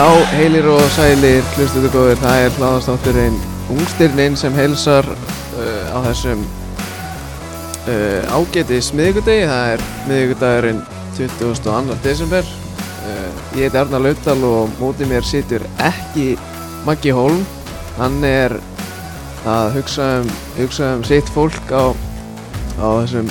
Já, heilir og sælir, hlustuðu góður, það er hláðastátturinn Ungstyrnin sem heilsar uh, á þessum uh, ágætis miðvikudegi, það er miðvikudagurinn 22. desember. Uh, ég heiti Arnar Laudal og mótið mér situr ekki Maggi Holm, hann er að hugsa um, hugsa um sitt fólk á, á þessum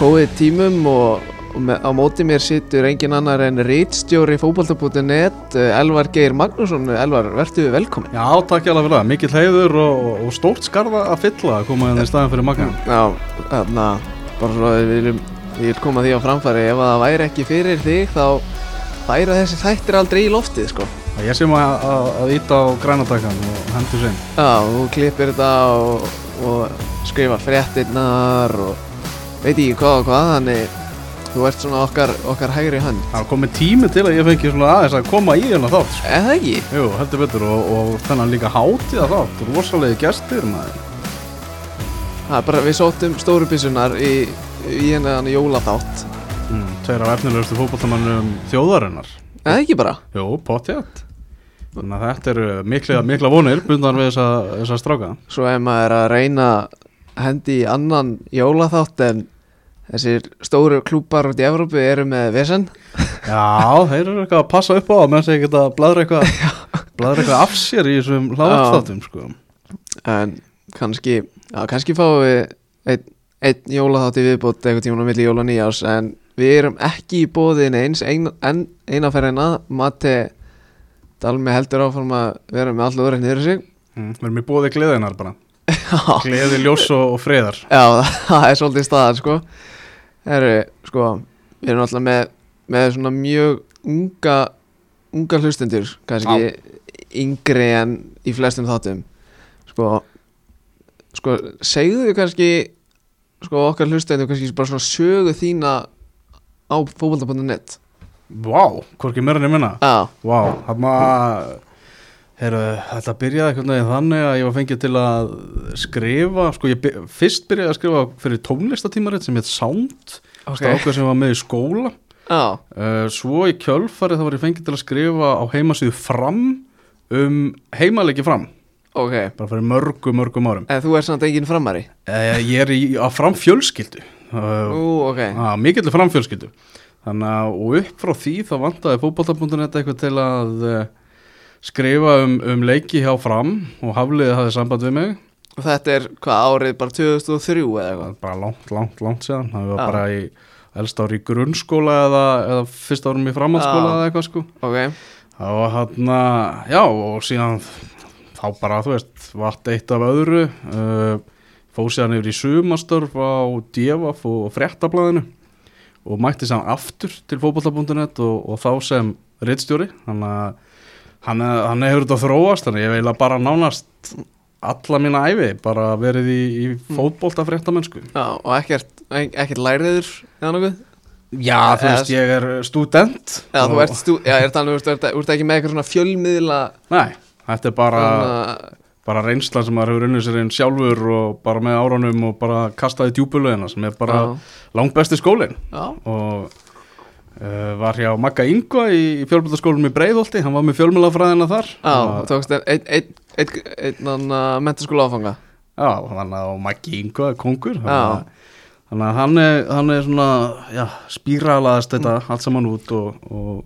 COVID tímum og með, á móti mér situr engin annar en rítstjóri fókbalta.net Elvar Geir Magnússon. Elvar, verður velkomin Já, takk ég alveg fyrir. Það, mikill heiður og, og stórt skarða að fylla að koma inn í staðin fyrir Magna. Já, þarna bara svo að við viljum, við koma því á framfæri. Ef það væri ekki fyrir þig þá væri þessi þættir aldrei í loftið sko. Ég maður að, íta á grænatakkan og hendur sinn Já, þú klippir þetta og, og skrifa fréttinnar og veit ekki hvað og hvað þannig Þú ert svona okkar, okkar hægri hönd Það er komið tími til að ég fengi svona aðeins að koma í hérna þátt sko. Eða ekki? Jú, heldur betur og, og þennan líka hátíða þátt rosalegi gestir maður Það er bara, við sóttum stóru byssunar í, í hennan jólaþátt mm, Tveir af efnilegustu fókbaltamannum þjóðarinnar Eða ekki bara? Jú, potjætt Þannig að þetta eru mikla, mikla vonir bundan við þessa, þessa stráka Svo ef maður er að reyna hendi í annan jólaþátt en Þessir stóru klúpar út í Evrópu eru með vesen. Já, þeir eru eitthvað að passa upp á menn sem geta bladra eitthvað bladra eitthvað af sér í þessum hláðarstáttum sko. En kannski já, kannski fáum við einn ein jólaþátt í viðbót eitthvað tíman á milli jóla nýjás en við erum ekki í bóðin eins ein, en einaferðina Matti Dalmi heldur áfram að vera með allur öðru niður sig. Mm, Við erum í bóði gleðinar bara. Gleði, ljós og, og freðar Já, það er svolítið staðar sko Herru, sko, við erum alltaf með, með svona mjög unga, unga hlustendur, kannski yngri en í flestum þáttum. Sko, sko, segðu við kannski, sko, okkar hlustendur kannski bara svona sögu þína á fókbalta.net. Vá, wow, hvorki mér en ég minna. Já. Vá, wow, það maður... Heru, þetta byrjaði eitthvað veginn þannig að ég var fengið til að skrifa sko ég byr, fyrst byrjaði að skrifa fyrir tónlistatímaritt sem heit Sound okay. stákað sem var með í skóla. Oh. uh, svo í kjölfarið þá var ég fengið til að skrifa á heimasíðu fram um heimalegi fram. Ok. Bara fyrir mörgu mörgum árum. En þú er samt enginn framari? Uh, ég er í, á framfjölskyldu. Uh, uh, ok. Mikill framfjölskyldu. Þannig að upp frá því þá vantaði fókbalta.net eitthvað til að skrifa um, um leiki hjá fram og Hafliði hafði samband við mig og þetta er hvað árið bara 2003 eða eitthvað bara langt, langt, langt síðan það var ja. bara í elst ári í grunnskóla eða, eða fyrst árum í framhaldsskóla ja. eða eitthvað sko okay. það var hann að já og síðan þá bara þú veist vart eitt af öðru uh, fóð síðan yfir í sumastörf á Djefaf og Frettablaðinu og mætti sér aftur til fókbalta.net og, og þá sem rittstjóri þannig að hann, hann hefur þetta þróast þannig ég veila bara nánast alla mína æfi bara verið í, í mm. fótbólta fréttamennsku Já, og ekkert, ekkert læriður eða nokkuð? Já, þú veist, ég er student Já, þú ert, stú, já, er það, þú ert, ekki með eitthvað svona fjölmiðla Nei, þetta er bara Þann, bara reynsla sem maður hefur unnið sér einn sjálfur og bara með áránum og bara kastaði djúbulöðina sem er bara langt besti skólinn og var hjá Magga Ingva í fjölmjöldaskólum í Breiðholti, hann var með fjölmjölafræðina þar. Já, þú tókst einn ein, ein, ein, mentaskóla áfanga. Já, hann á Maggi Ingva, kongur. Þannig að hann er, hann er svona já, spíralaðast þetta mm. allt saman út og, og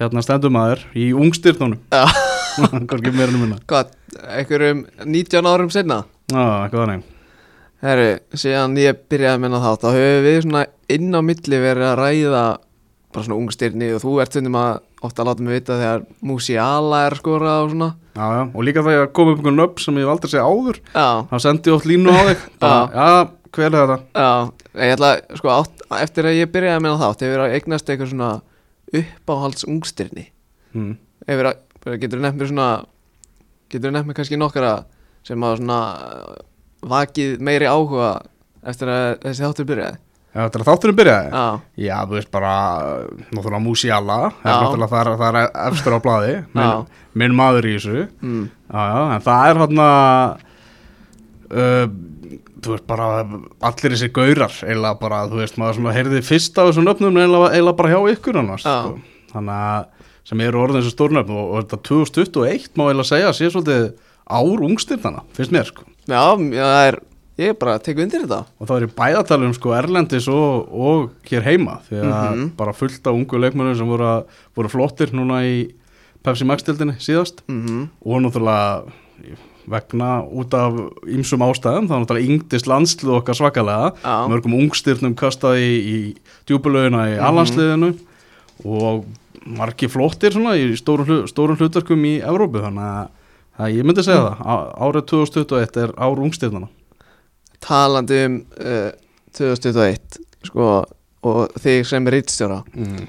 hérna stendur maður í ungstyrnunum um minna. Hvað, einhverjum 19 árum senna? Já, eitthvað þannig. Herru, síðan ég byrjaði að minna þá þá höfum við svona inn á milli verið að ræða bara svona ungstyrni og þú ert stundum að ofta að láta mig vita þegar Musiala er skora og svona. Já, já, og líka þegar kom upp einhvern nöpp sem ég aldrei segja áður Já. þá sendi ég oft línu á þig. Já, hver er þetta? Já, ég ætla, sko, átt, eftir að ég byrjaði að minna þátt hefur að eignast eitthvað svona uppáhalds ungstyrni. Hmm. hefur að, getur þú nefnt mér svona getur þú nefnt mér kannski nokkara sem að svona vakið meiri áhuga eftir að þessi þáttur byrjaði Já, þetta er þátturinn byrjaði? Já. Já, þú veist bara, náttúrulega Musiala, náttúrulega það er, það er efstur á bladi, minn, minn maður í þessu, mm. já, já, en það er hann að, uh, þú veist bara, allir þessi gaurar, eiginlega bara, þú veist, maður svona heyrði fyrst á þessum öfnum, eiginlega bara hjá ykkur annars, sko. þannig að sem eru orðin þessu stórnöfn og, og þetta 2021 má eiginlega segja að sé svolítið ár ungstirnana, finnst mér sko Já, já, það er, ég bara að teka undir þetta. Og það er bæðatalum sko Erlendis og, og hér heima því að Mhm. bara fullt af ungu leikmennum sem voru, voru flottir núna í Pepsi Max-dildinni síðast. Mm og náttúrulega vegna út af ýmsum ástæðum þá náttúrulega yngdist landslið okkar svakalega. Já. mörgum ungstyrnum kastaði í, í djúbulögina í allansliðinu og margi flottir svona í stórum, hlu, stórum hlutverkum í Evrópu þannig að, ég myndi segja það. Á- árið 2021 er ár ungstyrnana Talandi um uh, 2021 sko, og þig sem rítstjóra mm.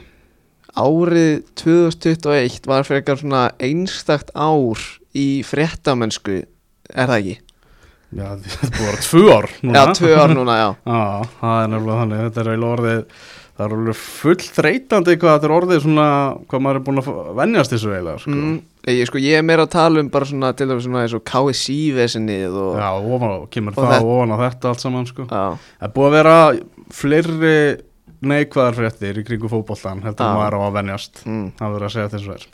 Árið 2021 var frekar svona einstakt ár í fréttamennsku Er það ekki? Já, er búið að vera tvö ár núna Já, tvö ár núna, já Já, það er nefnilega þannig, þetta er eiginlega orðið það er alveg full þreytandi hvað þetta er orðið svona, hvað maður er búin að vennjast þessu eiginlega, sko. mm, ég, sko, ég er meira að tala um bara svona til dæmis svona eins og KSI-vesenið og Já, ofan kemur Og það þetta- ofan á þetta allt saman, sko. Það er búið að vera fleiri neikvæðar fréttir í kringu fótboltan heldur Já. maður á að venjast mm, það verður að segja þessu verð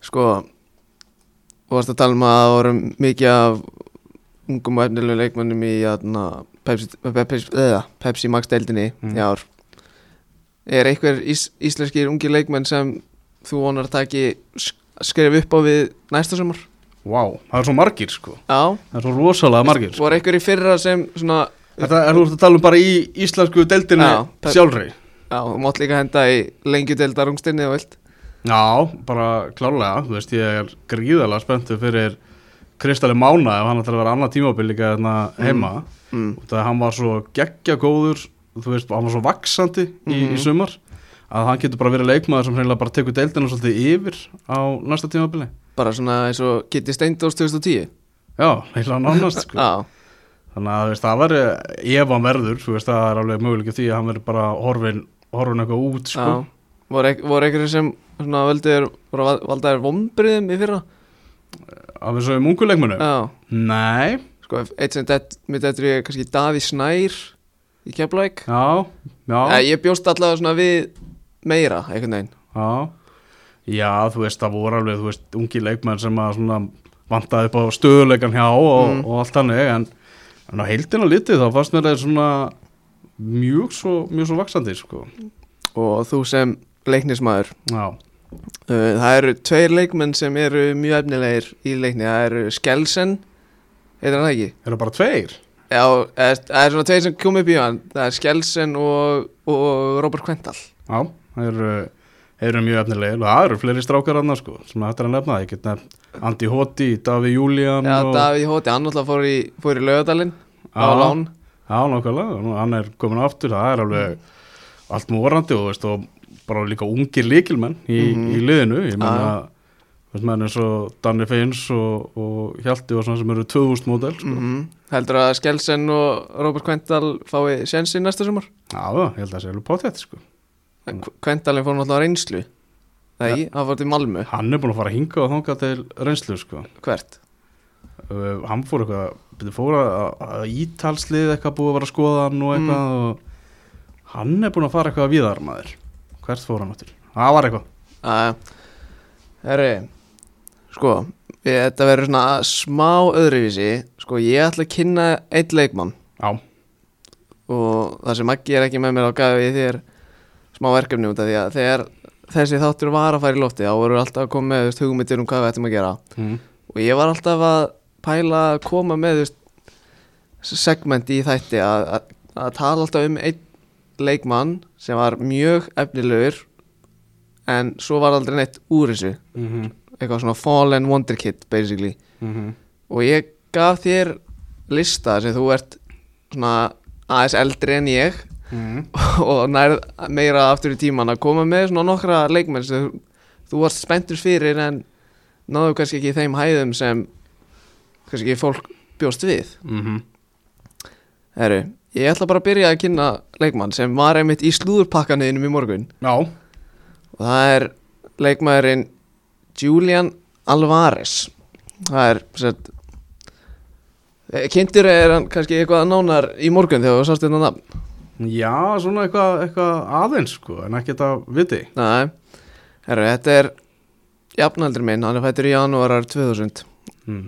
sko Þú varst að tala um að það voru mikið af ungum og efnilegu leikmönnum í jæna, Pepsi, Pepsi, eða, Pepsi Max deildinni Mm. í ár Er einhver ís, íslenskir ungi leikmenn sem þú vonar að taki skrif upp á við næsta sumar? Vá, það er svo margir, sko. Já, það er svo rosalega margir, sko. Voru einhver í fyrra sem svona Þetta er þú ert að tala um bara í íslensku Pep- sjálfri. Já, þú mátt líka henda í lengjudeildar ungstinni og vilt Já, bara klárlega, þú veist, ég er gríðalega spenntu fyrir Kristali Mána ef hann ætlar að vera annað tímabil líka hérna heima. mm. og það hann var svo geggja góður þú veist, hann var svo vaksandi í, í Mhm. sumar að hann getur bara verið leikmaður sem hreinlega bara tekur deildina svolítið yfir á næsta tímabili. Bara svona eins og Kitty Steindors 2010 Já, heila nánast sko. Þannig að veist, það væri ef hann verður, þú veist, það er alveg möguleik því að hann verður bara horfin, horfin eitthvað út sko. Voru, einhverjir sem svona val- valdaðir vombriðum í fyrra? Af þessu mungu leikmunu Já, Nei, sko, eitt sem mitt eftir ég kannski Daví Snær í Keflæk já, já ég bjóst allavega svona við meira, einhvern veginn Já, já, þú veist, það voru alveg, veist, ungi leikmenn sem vantaði upp á stöðuleikan hjá og, Mm. og allt þannig, en, en á heildina litið þá fannst mér það svona mjög svo, mjög svo vaksandi, sko. Og þú sem leiknismæður Já, uh, Það eru tveir leikmenn sem eru mjög efnilegir í leikni Það eru Skelsen, heitir hann það ekki? eru bara tveir? Já, það er svona tveir sem kom upp í hann. Það er Skelsen og, og Robert Quental. Já, það eru, eru mjög efnilegir. Og það eru fleiri strákar annars, sko, sem þetta er að nefna, ég get nefnt Andi Hoti, Daví Júlían Já, og... Daví Hóti, hann alltaf fór í, fór í lögadalinn á lán. Já, nákvæmlega, hann er komin aftur, það er alveg allt morandi og, veist, og bara líka ungir líkilmenn í, Mhm. í liðinu, ég menna Menn eins og Danni Feins og, og Hjalti og svona sem eru 2000 módel sko. mm Heldur að Skelsen og Robert Quental fái sjensi næsta sumar? Já, ég held að það sé alveg potið sko. Quentalin fór náttúrulega reynslu Það ekki, hann fór til Malmö Hann er búin að fara að hinga og þanga til reynslu sko. Hvert? uh, Hann fór eitthvað, fór að, að ítalslið eitthvað búið að vera að skoða hann og eitthvað Mm. og hann er búin að fara eitthvað að viðar maður Hvert fór hann áttur? Það var eitthvað Æja, herri Sko, ég, þetta verður svona smá öðruvísi. Sko, ég ætla að kynna einn leikmann. Já, Og það sem Maggi er ekki með mér á gafi þér Smá verkefni út af því að Þegar þessi þáttur var að fara í lofti Þá voru alltaf að koma með hugmyndir um hvað við ættum að gera. Mm. Og ég var alltaf að pæla að koma með veist, segment í þætti að, að, að tala alltaf um einn leikmann sem var mjög efnilegur en svo var aldrei neitt úr þessu. Mm -hmm. Eitthvað svona fallen wonder kid basically. Og ég gaf þér lista sem þú ert svona aðeins eldri en ég. Mm. og nærð meira aftur í tíman að koma með svona nokkra leikmenn sem þú, varst spenntur fyrir en náðu kannski ekki þeim hæðum sem kannski ekki fólk bjóst við. Mm -hmm. Herru, ég ætla bara að byrja að kynna leikmann sem var einmitt í slúðurpakkanuðinum í morgun. Já, og það er leikmaðurinn Julian Alvarez. Það er sett, kynntur er hann kannski eitthvað nánar í morgun þegar þú sást þetta nafn? Já, svona eitthvað, eitthvað aðeins sko, en ekki þetta viti. Nei, Herru, þetta er jafnaldri minn, hann er fættur í janúarar 2000 mm.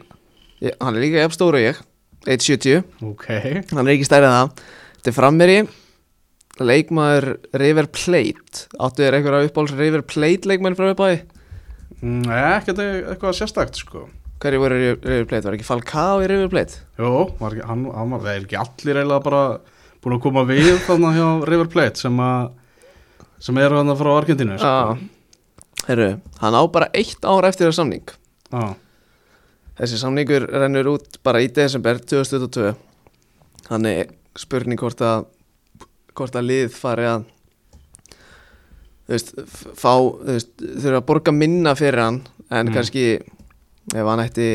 ég, Hann er líka jafn stóru og ég 1.70, Ok. Hann er ekki stærri en það. Þetta er frammeri leikmaður River Plate. Áttu þér einhverja uppáhalds River Plate leikmenn frá uppáði? Mm, Ekkert eitthvað sérstakt sko Hverju voru í River Plate? Var ekki Falcao í River Plate? Jó, var ekki, hann, hann var, ekki allir eiginlega bara búin að koma við þarna hjá River Plate sem að sem eru hann frá Argentínu sko. Já, herru, hann á bara eitt ár eftir það samning Já, Þessi samningur rennur út bara í desember 2022 Þannig spurning hvort að hvort að lið fari að þú veist, fá þú veist, þurfa að borga minna fyrir hann en Mm. kannski ef hann ætti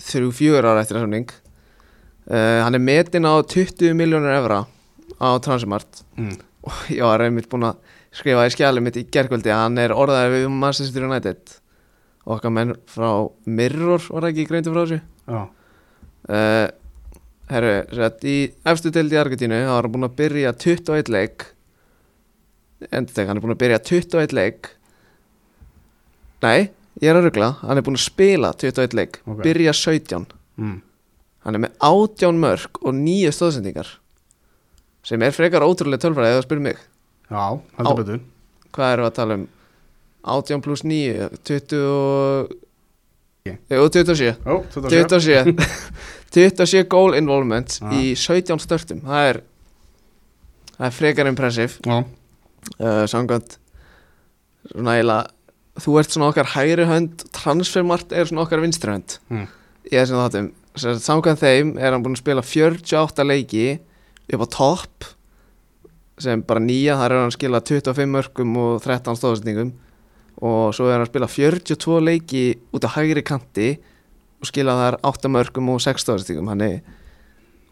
þrjú fjögur ára eftir að samning. Uh, hann er metin á 20 miljónur evra á Transmart mm. og ég var einmitt búinn að skrifa í skjali mitt í gerkvöldi að hann er orðaði við Manchester United. Og okkar menn frá Mirror var það ekki greindu frá þessu? Já, uh, herru, sett í efstu deild í Argentínu þá var hann búinn að byrja 21 leik endur hann er búinn að byrja 21 leik nei, ég er að ruggla hann er búinn að spila 21 leik. Ok. byrja 17 mm. hann er með 18 mörg og 9 stóðsendingar sem er frekar ótrúlega tölfræði eða spyrir mig. Já, heldur betur. Hvað við að tala um? 18 pluss 9 20 og. Jú, 27 Ó, 27 27 27 goal involvement Ah. í 17 störtum. Það er það er frekar impressiv Já, uh, samkvæmt svona eiginlega þú ert svona okkar hægri hönd transfermart er svona okkar vinstri hönd mm. þessum þáttum Sem sagt, samkvæmt þeim er hann búinn að spila 48 leiki upp á topp sem bara nýja, þar er hann að skila 25 mörgum og 13 stóðsendingum og svo er hann að spila 42 leiki út á hægri kanti og skila þar 8 mörgum og 6 stóðsendingum hann er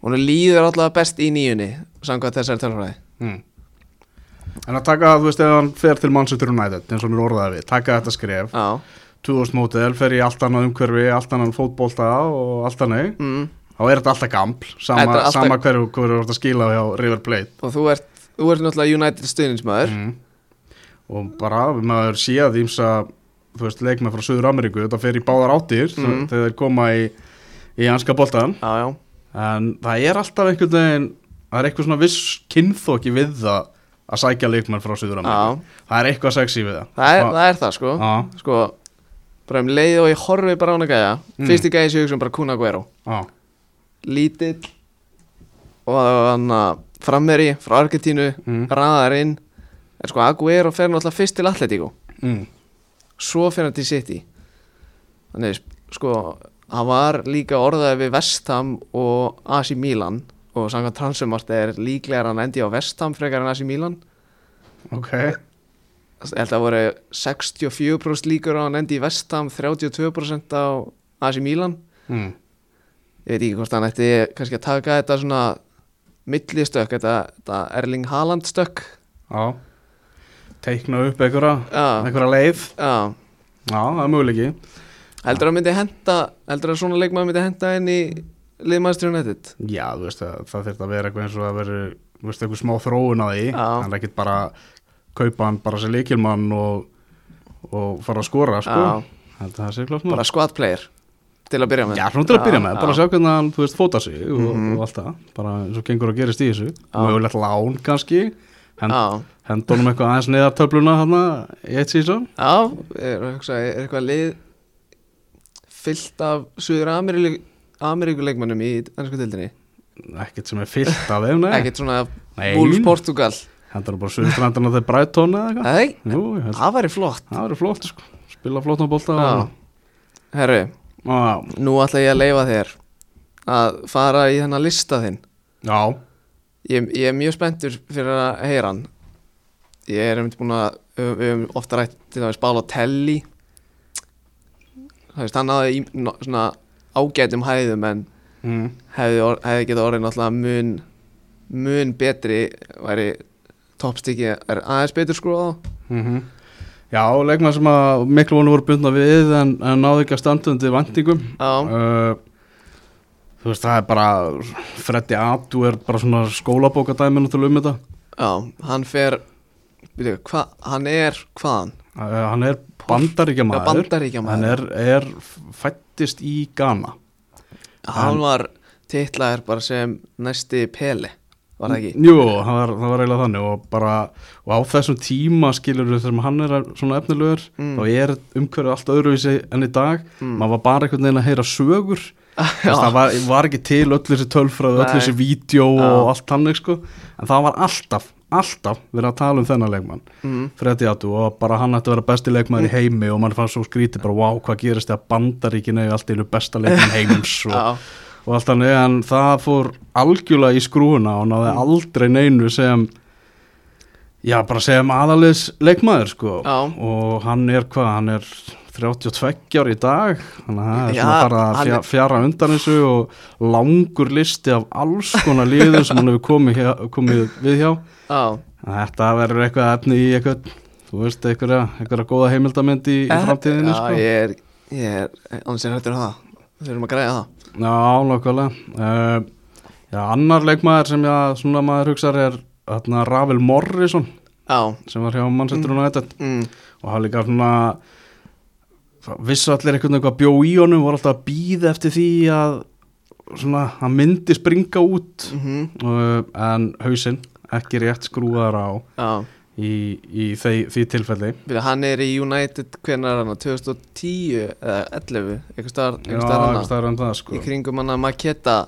hún líður allavega best í nýjunni samkvæmt þessari tölfræði Mm. En að taka, þú veist, ef hann fer til Manchester United, eins og mér orðaði við, taka þetta skref, Já, 2000 mótel, fer í allt annað umhverfi, allt annan fótbolta og allt annað, mm, þá er þetta alltaf gaml, sama, alltaf- sama hverju þú ert að skila hjá River Plate. og þú ert, þú ert náttúrulega United stuðningsmaður. Mm. Og bara, maður séð ímsa, þú veist, leikmenn frá Suður Ameríku, þetta fer í báðar áttir Mm. þegar þeir koma í, í Já, já, en það er alltaf einhvern veginn, það er eitthvað svona viss kynþóki við það að sækja leikmenn frá Suður Ameríku. Það er eitthvað sexy við það. það er, Og- það er það sko sko, bara um leið og ég horfi bara á hana gæja Mm. fyrst í gæja sem ég hugsa um bara Kun Aguero lítill og hann að frammeri frá Argentínu, Mm. ræðar inn en sko Aguero fer náttúrulega fyrst til Atletico mm. svo fer hann til City þannig sko hann var líka orðaði við Vestham og AC Milan og samkvæmt transfermart er líklega hann endi á Vestham frekar en AC Milan. Ok, ég held að það voru 64% líkur á hann endi í Vestham 32% á AC Milan. Mm. ég veit ekki hvort hann ætti kannski að taka þetta svona millistökk, þetta, þetta Erling Haaland stökk. Já, teikna upp einhverja, einhverja leið, já. Já, það er möguleiki. heldur að myndi henda heldur að svona leikmaður myndi henda inn í liðmæstur United? Já, þú veist að það þurft að vera eitthvað eins og að vera, þú veist, eitthvað smá þróun að því, hann er ekkit bara kaupa hann bara sem leikilmann og, og fara að skora, sko. Bara squad player til að byrja með. Já, svona til að byrja með, bara að já. sjá hvernig hann, þú veist, fóta sig og, Mhm. og allt það, bara eins og gengur að gerist í þessu, mögulegt lán kannski, hend, Já, hend honum eitthvað aðeins neðar töfluna hann í eitt sísón. já, er, er, er eitthvað lið fyllt af Suður Ameríkuleikmannum í ennsku dildinni Ekkert sem er fyllt af þeim, ekkert svona. Wolves Portugal. Hendur bara suðustrandana þegar Brighton eða eitthvað. Nei, það væri flott. Það verður flott sko. Spila flottan bólta Já. Herru, Já, nú ætla ég að leifa þér að fara í þennan lista þinn. Já, ég, ég er mjög spenntur fyrir að heyra hann. Ég er einmitt búin að við höfum ofta rætt til dæmis Bála Telli það veist hann náði í svona ágætum hæðum en mm. hefði, or, hefði getað orðið náttúrulega mun mun betri væri toppstykki er aðeins betur skruð á Mm Já, leikmann sem að miklu vonu voru bundna við en, en náðu ekki að standa undir vendingum uh, Þú veist, það er bara Freddi Atu er bara svona skólabókadæmi náttúrulega um þetta já, hann fer byrju, hva, hann er hvaðan? uh, hann er bandaríkjamaður Já, Bandaríkjamaður. hann er, er fættist í Ghana. Hann var titlaður bara sem næsti Pele Var það ekki? Jú, það var, það var eiginlega þannig og bara, og á þessum tíma skilur við þegar hann er svona efnilegur Mm. þá er umhverfið allt öðruvísi enn í dag. Maður var bara einhvern veginn að heyra sögur. Það var, var ekki til öll þessi tölfræð, öll þessi vídeo og allt þannig sko. En það var alltaf, alltaf verið að tala um þennan leikmann Mm. Freddy Atu og bara hann ætti að vera besti leikmaður í heimi og mann fann svo skrítið bara wow hvað gerist þegar bandaríkin eða allt einu besta leikmann heims og, og allt þannig en það fór algjörlega í skrúuna og náði Mm. aldrei neinu sem já bara sem aðalis leikmaður sko Já. og hann er hvað, hann er 32 ári í dag þannig að það er svona bara að fjara, fjara undan þessu og langur listi af alls konar liðum sem hann hefur komið, komið við hjá. Já. Þetta verður eitthvað efni í eitthvað þú veist, einhverja, einhverja góða heimildamönd í, í framtíðinni Eh, Já, sko. ég er, ég er annars er hættur það. Við þurfum að græða það. Já, nákvæmlega. Uh, Já, annar leikmaður sem ég svona maður hugsar er þarna Ravel Morrison Já, sem var hjá Manchester United. mm, og hann líka svona vissu allir einhvern veginn hvað bjó í honum voru alltaf að býða eftir því að svona, hann myndi springa út. Mm uh, en hausinn ekki rétt skrúðar á já. í, í því, því tilfelli. Byrja, Hann er í United, hvernig er hann? 2010 eða 11 Eitthvað eitthvað einhvers hann sko. Í kringum hann að Maketa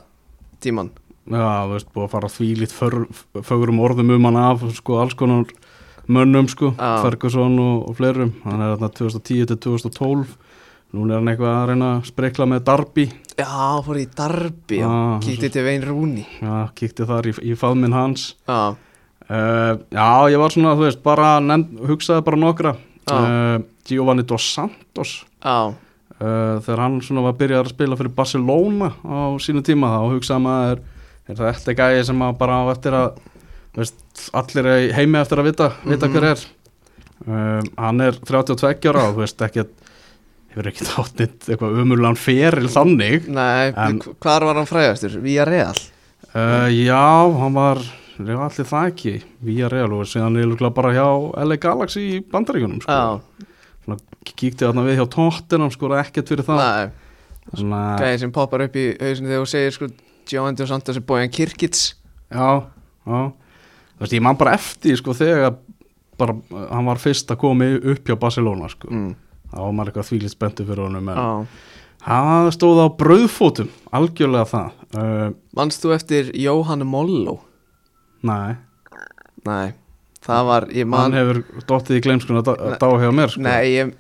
tíman Já, þú veist, búið að fara þvílít fögurum orðum um hann af sko, alls konar mönnum sko, Já. Ferguson og, og fleirum. Hann er þarna 2010 til 2012 núna er hann eitthvað að reyna að sprekla með Darby. Já, fór í Darby Já, kíkti til Vein Rúni já, kíkti þar í, í faðminn hans. Já, uh, Já, ég var svona, þú veist, bara nefnd, hugsaði bara nokkra. Uh, Giovanni Dos Santos. Já, uh, þegar hann svona var að byrja að spila fyrir Barcelona á sínu tíma þá hugsaði maður er þetta gæði sem að bara á eftir að veist, allir heimi eftir að vita, vita Mhm. hver er. Um, hann er 32 ára og þú veist ekki hefur ekki áttið eitthvað umurlegan feril þannig. Nei, En- hvar var hann frægastur? Vía Real uh, já, hann var allir það ekki, vía real og síðan er bara hjá LA Galaxy í bandaríkunum sko. Svona, kíkti þarna við hjá Tottenham sko, ekkert fyrir það. Gæði sem poppar upp í hausinu þegar þú segir sko Giovanni Dos Santos er bójan Kirkits Já, já veist, ég man bara eftir, sko, þegar bara, hann var fyrst að koma upp hjá Barcelona, sko. Mm. þá var maður eitthvað þvílið spenntu fyrir honum en Já, hann stóð á brauðfótum algjörlega það. Uh, Manst þú eftir Jóhann Mollo? Nei, Nei, það var, ég man hann hefur dottið í glemskuna að dá hjá mér, sko. Nei, ég,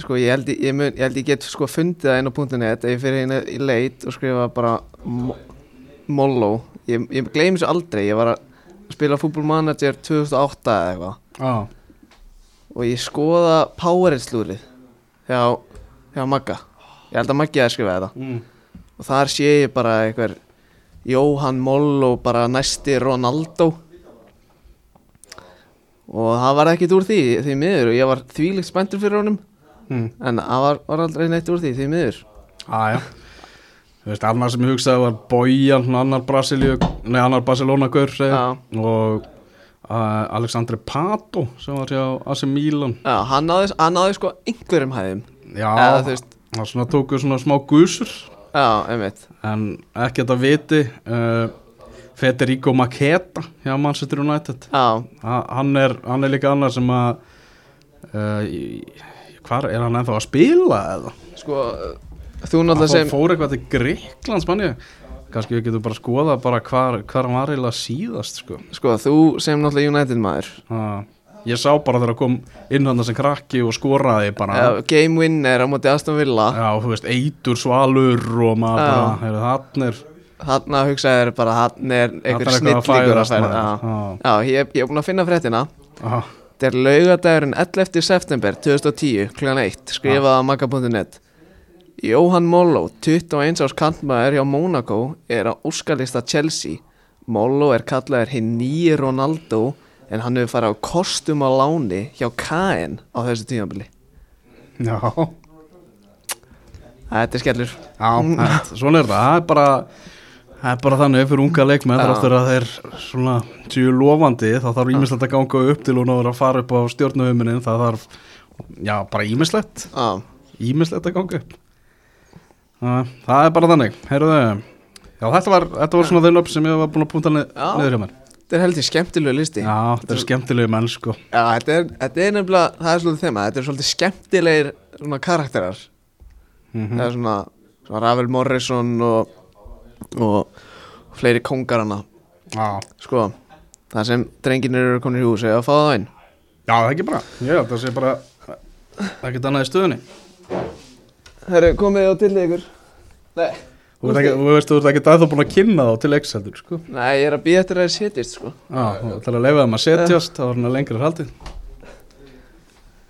sko, ég held ég, mun, ég held ég get sko fundið inn á .net ef ég fyrir hérna í leit og skrifa bara Mo- Mollo ég, ég gleymi þessu aldrei, ég var að spila fútbolmanager 2008 eða eitthvað. Já, og ég skoða Powerade-slúrið hjá, hjá Magga. Ég held að Maggi að skrifa þetta. Mm. og þar sé ég bara einhver Jóhann Mollo bara næsti Ronaldo. Og það var ekkit úr því því miður. Og ég var þvílíkt spenntur fyrir honum. Mm. en það var, var aldrei neitt úr því því miður. Aja Þú veist, annar sem ég hugsaði var Bojan, annar annar Barcelona-gaur og uh, Alexandre Pato sem var hjá AC Milan. Já, hann náði sko einhverjum hæðum. Já, það tóku svona smá gusur. Já, einmitt. En ekki að viti uh, Federico Maketa hjá Manchester United. Já, ha, hann, er, hann er líka annar sem að uh, hvar er hann ennþá að spila eða? Sko þú náttúrulega sem fór eitthvað til Greiklands manni kannski við getum bara að skoða bara hvar, hvar hann var eiginlega síðast sko. Sko, þú sem náttúrulega United maður uh, ég sá bara þegar að kom inn hann sem krakki og skoraði bara Já, Game winner á móti Aston Villa Já, þú veist, eitur, svalur og maður Já. bara, hann er Þarna hugsaði þér bara hann er einhver er eitthvað að færa. Já, Já. Ég, ég er búin að finna fréttina. Þetta er laugadagurinn 11. september 2010 kl. 1 skrifaði á maga.net Jóhann Mollo 21 árs kantmaður hjá Monaco er á úrskalista Chelsea. Mollo er kallaður hinn nýji Ronaldo en hann hefur farið á kostum á láni hjá KN á þessu tímabili. Já, Þetta er skellur. Já, þetta- svona er það, það er bara það er bara þannig fyrir unga leikmenn þar áttur að þeir svona séu lofandi þá þarf ímislegt að ganga upp til að vera að fara upp á stjórnuhuminin það þarf Já, bara ímislegt Já, Ímislegt að ganga upp Það, það er bara þannig. Heyrðu, já þetta var, þetta var svona þeir löp sem ég var búin að púnta niður hjá mér. Þetta er heldur skemmtilegu listi. Já, þetta er skemmtilegu menn sko. Já, þetta er, þetta er nefnilega, það er svolítið þema Þetta er svolítið skemmtilegir svona karakterar. Mm Það er svona, svona Ravel Morrison og, og fleiri kongar hana Já, Sko, það sem drengirnir eru komin í hús eða að fá það inn. Já, það er ekki bara Já, það sé bara ekkert annað í stöðunni Herru, komið á til ykkur? Nei, Þú veist þú veist, þú ert ekki að það búin að kynna þá til X heldur, sko. Nei, ég er að býja eftir að það setjist, sko. Já, þú ætlar að leifa þeim að setjast, þá er hann að lengra haldið.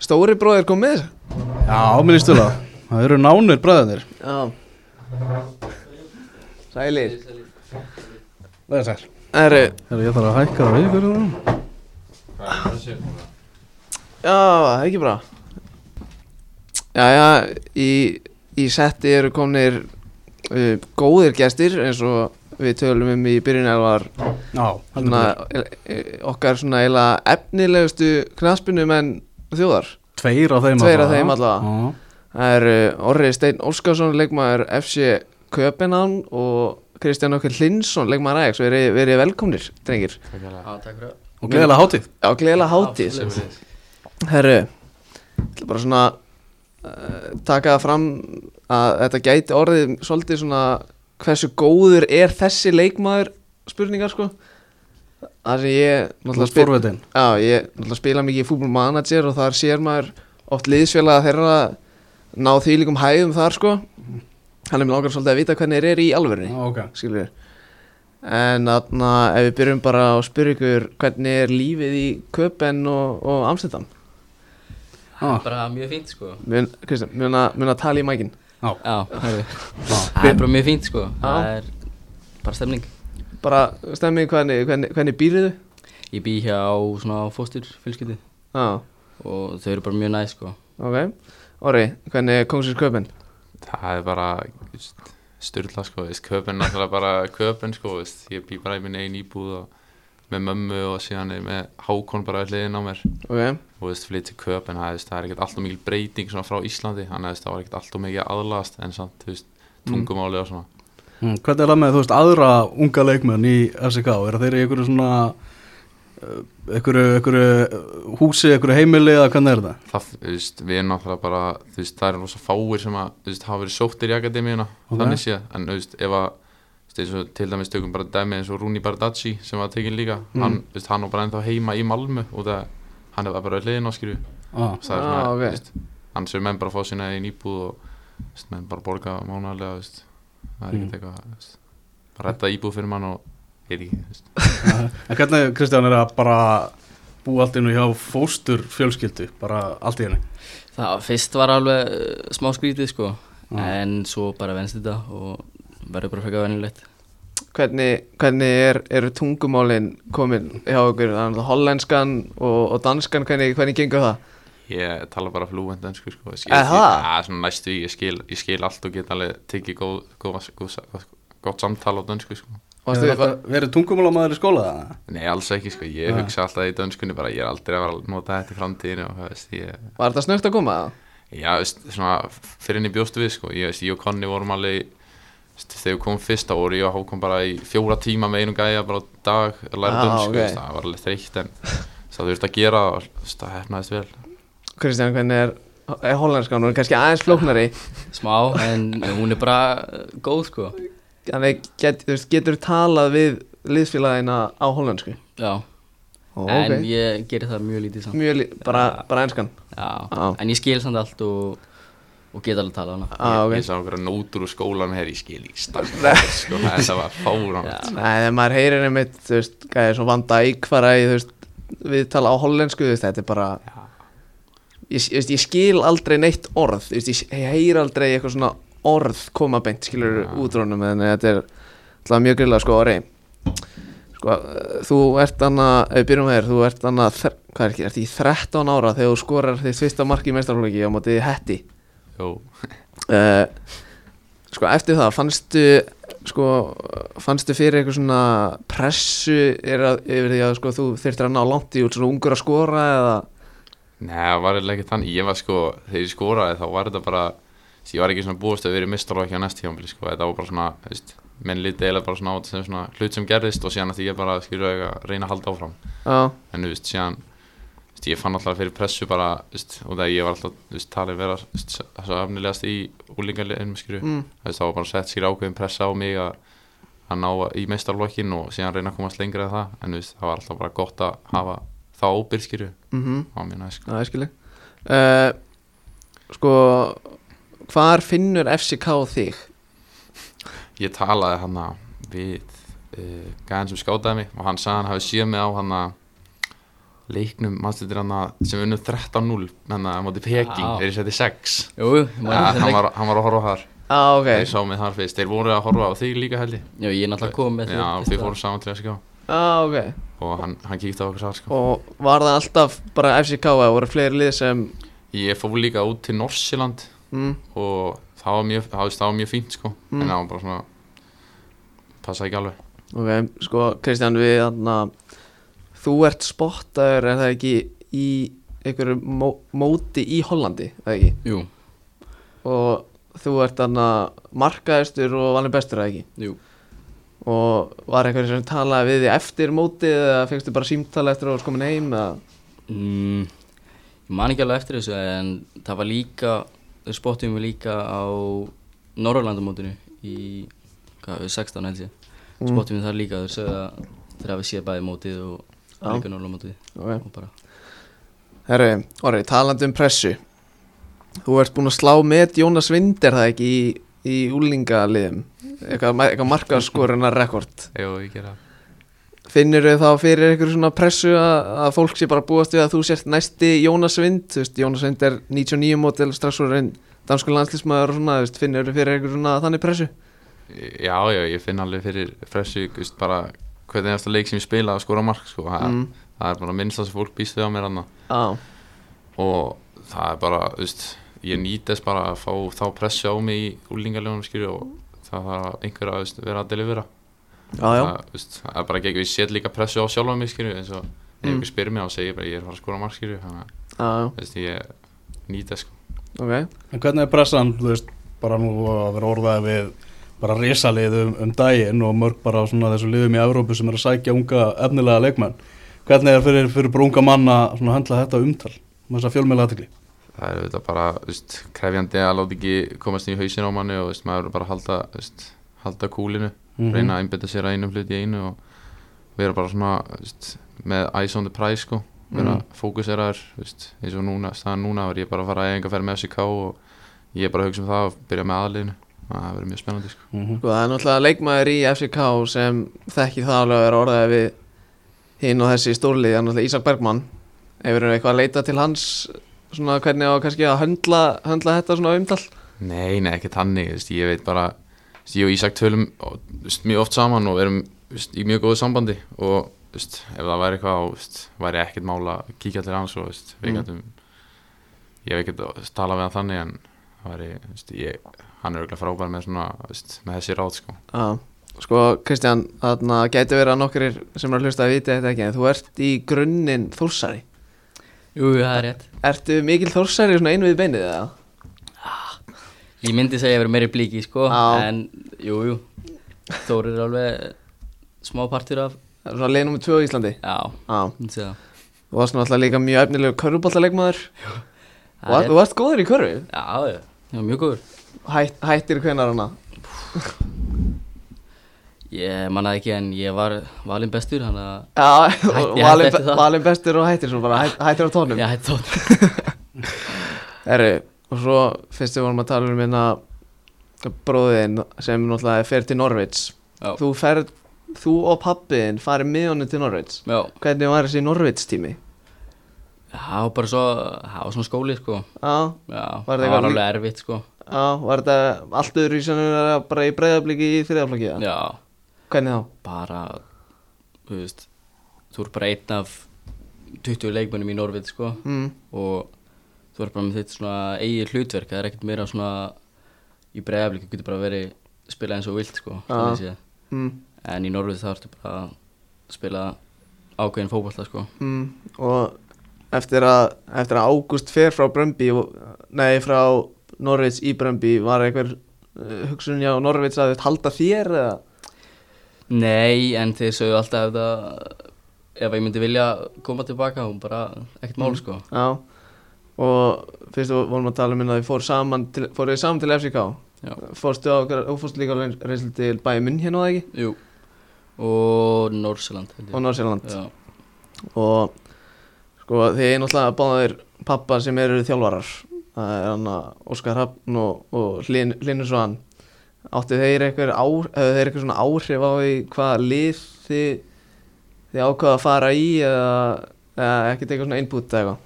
Stóri bróðir kom með þess Já, minni stula Það. Eru nánir bræðinir Já. Sælir. Það er sæl. Herru, Þegar ég þarf að hækka það við ykkur það já, það er ekki bra Já, já, í, í setti eru komnir uh, góðir gestir eins og við tölum um í byrjun var Já, heldur svona, betur. e, e, okkar svona eiginlega efnilegustu knaspinu menn þjóðar. Tveir af þeim Tveir þeim allavega. Já. Það er uh, Orri Steinn Óskarsson, leikmaður FC Köpenhavn og Kristján Okkur Hlinsson, leikmaður Ajax. Verið, verið velkomnir, drengir. Já, takk fyrir. Og gleðilega hátíð. Já, gleðilega hátíð. Það Herru, ég ætla bara svona taka það fram að þetta gæti orðið svolítið svona hversu góður er þessi leikmaður spurningar sko. Það sem ég náttúrulega spil, Já, ég náttúrulega spila mikið í fútbolmanager og þar sér maður oft liðsfélaga þeirra ná því líkum hæðum þar sko. Hann er mér langar svolítið að vita hvernig þeir eru í alvörni Já, ok. skilur við En þarna ef við byrjum bara að spyrja ykkur hvernig er lífið í Köpen og, og Amsterdam Já, Bara mjög fínt sko. Kristján, mun að, tala í mækin? Já. Það er bara mjög fínt sko. Það er bara stemning. Bara stemmið hvernig, hvernig, hvernig býrðu Ég bý hjá svona fóstur fjölskyldu. Já, Og þau eru bara mjög næ sko. Ok. Orri, hvernig er Kongsins Köpen? Það er bara styrla sko, köpun náttúrulega bara köpun sko, ég bý bara í minn einn íbúð og með mömmu og síðan er með Hákon bara við hliðin á mér Ok, og veist, flytt til köpun, það, er ekkert alltaf mikil breyting svona frá Íslandi, þannig að það var ekkert alltaf mikið aðlast en samt, þú veist, tungumáli og svona Mm, Hvernig er það með, þú veist, aðra unga leikmenn í FCK? Er þeir í einhverju svona uh, einhverju, einhverju húsi, einhverju heimili eða hvernig er það? það, þú veist, við erum náttúrulega bara þú veist, það er rosa fáir sem að, þú veist, hafa verið sóttir í akademíuna, Ok. þannig séð en, þú veist, ef að, þú og til dæmis tökum bara dæmi eins og Rúni Bardacci sem var tekinn líka, Mm. hann, veist, hann var bara ennþá heima í Malmö og það, hann er bara hliðin á skilju, Ah, það er Ah, svona, ok. þú veist, hann sem menn bara fá sína einn íbúð og, veist, menn bara borga veist, það er Mm. ekkert eitthvað, þú veist, bara redda íbúð fyrir mann og, veit ekki, En hvernig, Kristján, er að bara búa allt innu hjá fóstur fjölskyldu, bara allt í henni? Það fyrst var alveg uh, smá skrítið sko Já. En svo bara venst þetta Og verður bara frekar venjulegt hvernig, hvernig er, eru tungumálin komin hjá að hollenskan og, og danskan, hvernig, hvernig gengur það? Ég tala bara flúent önsku sko ég skil, það? Já, svona næstu ég skil, ég skil allt og get alveg tekið góð, góð, góð, góð, gott samtal á dönsku sko verið tungumálamæður í skóla það? Nei, alls ekki sko, ég Nei. hugsa alltaf í dönskunni bara, ég er aldrei að vera að nota þetta í framtíðinu og það veist, ég, var þetta snögt að koma það? já, veist, svona fyrir henni bjóstu við sko, ég veist, ég og Konni vorum alveg þegar við komum fyrst þá voru ég og Hákon bara í fjóra tíma með einum gæja bara dag að læra Ah, dönsku, ok. veist, það var alveg þreytt en það þurfti að gera og það hefnaðist vel. Kristján, hvernig er, er hollenskan? Hún er kannski aðeins flóknari. Smá, en hún er bara góð sko. Þannig get, þú veist, getur talað við liðsfélagina á hollensku? Já, Ó, en ok. ég gerir það mjög lítið samt. Mjög, lí- bara, bara enskan? Já, Já. en ég skil samt allt og, og get alveg talað hana. Ah, ég, ok. Ég sá okkur nótur úr skólan hér í skil í stakk sko, þetta var fárán Já. Nei, þegar maður heyrir einmitt, þú veist, gæði svo Van Dijk fara í, þú veist, við tala á hollensku, þú veist, þetta er bara ég, ég, ég skil aldrei neitt orð, þú veist, ég, heyr aldrei eitthvað svona orð koma beint, skilur Já. útrónum, en þetta er alltaf mjög grilla, sko, orði sko, þú ert annað, ef við byrjum með þér, þú ert annað, hvað er ekki, ert í 13 ára þegar þú skorar þitt fyrsta mark í meistarflóki á móti hetti uh, sko eftir það fannstu sko fannstu fyrir eitthvað svona pressu að, yfir því að sko þú þurftir að ná langt í út svona ungur að skora eða? Nei, það var eiginlega ekki þannig, ég var sko, þegar ég skoraði þá var þetta bara, ég var ekki svona búist að vera í mistarlokki á næst tímafél, sko, þetta var bara svona, veist, menn lítið eiginlega bara svona á þetta sem svona hlut sem gerðist og síðan að ég bara, skilur að reyna að halda áfram, Já, en þú veist, síðan, þú veist, ég fann alltaf fyrir pressu bara, þú veist, og það ég var alltaf, talið vera, þess að afnilegast í úlingarliðinum, skilur, mm, það var bara sett skilur ákveðin pressa á mig að, að ná í meistarlokkin og síðan reyna að komast lengra en það, en þú veist, það var alltaf bara gott að hafa það óbyrð, skilur, mhm. Á mér næst, sko. Já, ég skilji uh, Sko Hvar finnur FCK þig? ég talaði hann við uh, gæðin sem skátaði mig og hann sagði hann hafi séð mig á hann leiknum mannstættir hann sem unnum 13-0 hann að móti Peking, þeir 6 man ja, eftir hann, leik- var, hann var að horfa þar. Já, ok. Þeir sá mig þar fyrst, þeir voru að horfa á þig líka held Já, ég er náttúrulega komið já, við fórum saman til að skjá Já, ok. Og hann, hann kíkti á okkur þar sko. Og var það alltaf bara FCK eða voru fleiri lið sem ég fór líka út til Norsjöland mm, og það var mjög, það, var mjög fínt sko. Mm. en það var bara svona passaði ekki alveg. Ok, sko Kristján við þarna Þú ert spottaður er það ekki í einhverju mó móti í Hollandi, það ekki? Jú, Og þú ert þarna markaðistur og valin bestur, það ekki? jú Og var einhverju sem talaði við því eftir mótið eða fengstu bara símtala eftir að þú varst komin heim eða? mm, Ég man ekki alveg eftir þessu en það var líka spottum við líka á Norrlandamótinu í hvað, við 16 held ég Mm. spottum við þar líka sögðu að þeir hafi séð bæði mótið og. Líka Norrlandamótið Ok. Og bara Herri, orri, talandi um pressu. Þú ert búinn að slá með Jónas Vind er það ekki í, í úlingaliðum eitthvað, eitthvað markaðskoruna rekord. Jú, ég gera það. Finnir þau þá fyrir einhverju svona pressu að, að fólk sé bara búast við að þú sért næsti Jónas Vind þú veist, Jónas Vind er 99 mótil strax úr einn dansku landslísmaður og svona, þú veist, finnir þau fyrir einhverju svona þannig pressu? Já, já, ég finn alveg fyrir fressu, veist, bara hvernig eftir leik sem ég spila að skora mark, sko, það, mm. það er bara minnst það sem fólk býst við á mér Á, og það er bara, veist, ég nýtast bara að fá þá pressu á mig í úlingarlegunum, og það þarf einhver að, veist, vera að delivera. já, já, Það, veist, það er bara ekki ég set líka pressu á sjálfa mig, skilju, eins og Mm. einhver spyrir mig og segir bara ég er að fara að skora mark, skilju, þannig að, já, já, þú veist, ég nýtast, sko. ok En hvernig er pressan, þú veist, bara nú að vera orðaði við bara risalið um, um daginn og mörg bara svona þessu liðum í Evrópu sem er að sækja unga efnilega leikmenn. Hvernig er fyrir, fyrir bara unga manna svona að höndla þetta umtal, með þess að fjölmeila aðtekli? Það er auðvitað bara, veist, krefjandi að láta ekki komast í hausin á manni og, veist, maður bara að halda, veist, halda kúlinu. Mhm. reyna að einbetta sér að einum hlut í einu og vera bara svona með eyes on the prize sko vera Mm. fókuseraður veist, eins og núna, staðan núna er ég bara að fara að eiga ferð með FCK og ég er bara að hugsa um það og byrja með aðliðinu það verður mjög spennandi sko. Mhm. Sko það er náttúrulega leikmaður í FCK sem þekki það alveg að vera orðaði við hinn og þessi stórlið, það er náttúrulega Ísak Bergmann Hefur þú eitthvað að leita til hans svona hvernig á kannski að höndla, höndla þetta svona umtal? Nei, nei, ekki veist, ég veit bara, ég og Ísak tölum mjög oft saman og erum í mjög góðu sambandi og ef það væri eitthvað væri ekkert mála að kíkja til hans og við Mm. gætum ég hef ekkert að tala við hann þannig en það væri, ég, hann er auðvitað frábær með, svona, veist, með þessi ráð sko. Já, sko Kristján, þarna gæti verið að nokkur sem er að hlusta að vita þetta ekki en þú ert í grunninn þórsari. Jú, jú, það er rétt. Ertu mikil þórsari svona einu við beinið eða? Ég myndi segja að ég verið meiri blíki, sko Já. En, jú, jú. Þór er alveg smá partur af Það er svona leið nummer 2 á Íslandi. Já, Já, myndi segja. Það þú varst náttúrulega líka mjög efnilegu körfuboltaleikmaður. Það Þú þú varst góður í körfu. Já, já, já, mjög góður Hætt, Hættir hvenar hana? Ég mannaði ekki en ég var valinn bestur Þannig að Já, Hætti- valin, eftir það. valin bestur og hættir svo bara hætt, Hættir á tónum. Ég hætti tótt Herri, og svo fyrst við vorum að tala um hérna bróðin sem náttúrulega fer til Norvits Já, Þú ferð, þú og pappiðin farið með honum til Norvits já. Hvernig var þessi Norvits tími? Það var bara svo, það var svona skóli, sko. Já, Já, Var það var alveg erfitt, sko já, var þetta allt öðru í sem bara í breyðabliki í þriðaflokki? Já, Hvernig þá? bara, þú veist Þú er bara einn af 20 leikmönnum í Norvit, sko. Mm, og þú er bara með þitt svona eigið hlutverk, það er ekkert meira svona í breiðaflik, þú getur bara verið spila eins og vilt sko, þannig séð. mm, en í Norvið þá ertu bara að spila ákveðin fótbolta sko. Mm, og eftir að, eftir að Ágúst fer frá Brömbi nei frá Norvits í Brömbi var einhver uh, hugsun hjá Norvits að þau halda þér eða? Nei, en þeir sögðu alltaf ef það ef ég myndi vilja koma tilbaka og bara ekkert mál Mm. sko. Já. Og fyrst við vorum að tala um að þið fór saman til, fóruð saman til FCK Já. fórstu á og fórstu líka á reynslu til bæði munn hérna og það ekki? Jú. Og ég. og Norsjöland Já, og sko þið er náttúrulega báðir pappa sem eru þjálfarar það er hann Óskar Hafn og, og Svan. Áttu þeir eitthvað á, hefur þeir eitthvað svona áhrif á því hvaða lið þið þið ákvaða að fara í eða, eða ekkert eitthvað svona input eða eitthvað?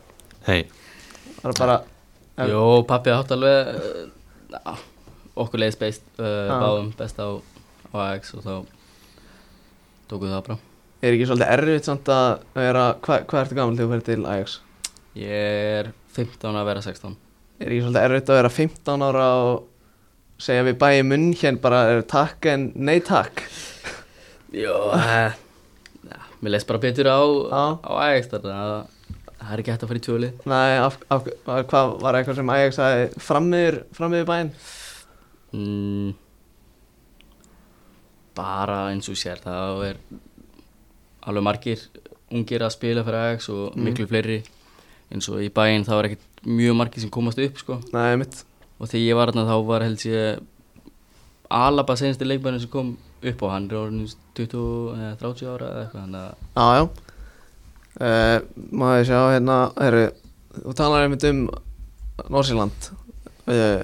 Hei, það er bara En- Jó, pappi átt alveg uh, okkur leiðis beist uh, báðum best á, á AX og þá tókum við það bara er ekki svolítið erfitt samt að vera hvað hva ertu gammal þegar þú fyrir til Ajax? Ég er 15 að vera 16 er ekki svolítið erfitt að vera 15 ára og segja við bæði munn hérna bara er takk en nei takk? Jó, uh, ja, mér leist bara betur á, á AX þannig að það er ekki hægt að fara í tjóli Nei, af, af, hvað var eitthvað sem Ajax aði frammiður, frammiður bæinn? mm, Bara eins og sér það er alveg margir ungir að spila fyrir AX og Mm. miklu fleiri. Eins og í bæinn þá er ekkert mjög margir sem komast upp sko. Nei, mitt og þegar ég var þarna þá var held ég Alaba sensti leikmærin sem kom upp á hann er orðin 20, eða 30 ára eða eitthvað þannig að Já, já. Uh, Maður sjá hérna heru, Þú talar einmitt um Norsjöland uh,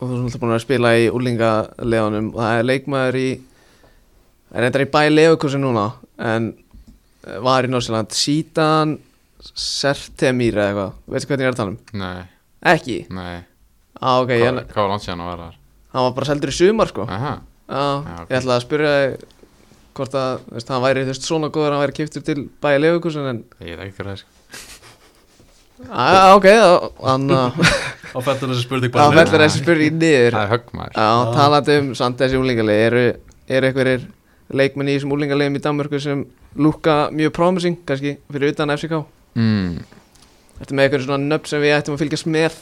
og þú erum alltaf búin að spila í úlingaleganum og það er leikmaður í er reyndar í bæ Lefukursi núna en uh, var í Norsjöland Sítan Sertemír eða eitthvað. Veistu hvernig ég er að tala um? nei, Ekki? nei. Á, ok, Hvað, ég, hvað var langt síðan að vera þar? hann var bara seldur í sumar sko. Aha, Já, Já, ok. ég ætlaði að spyrja þig hvort að, þú veist, hann væri þú veist, svona góður að hann væri kiptur til bæja Lefukursin en, ég veit ekki hvað það er sko. já, ok, þá- hann að Á fellur þessi spurning bara fellur þessi spurning niður. Það er höggmaður Já, talandi um samt þessi úlingalegi eru, eru einhverjir leikmenn í þessum úlingalegum í Danmörku sem lúka mjög promising kannski fyrir utan FCK mm. Ertu með einhverjum svona nöfn sem við ættum að fylgjast með?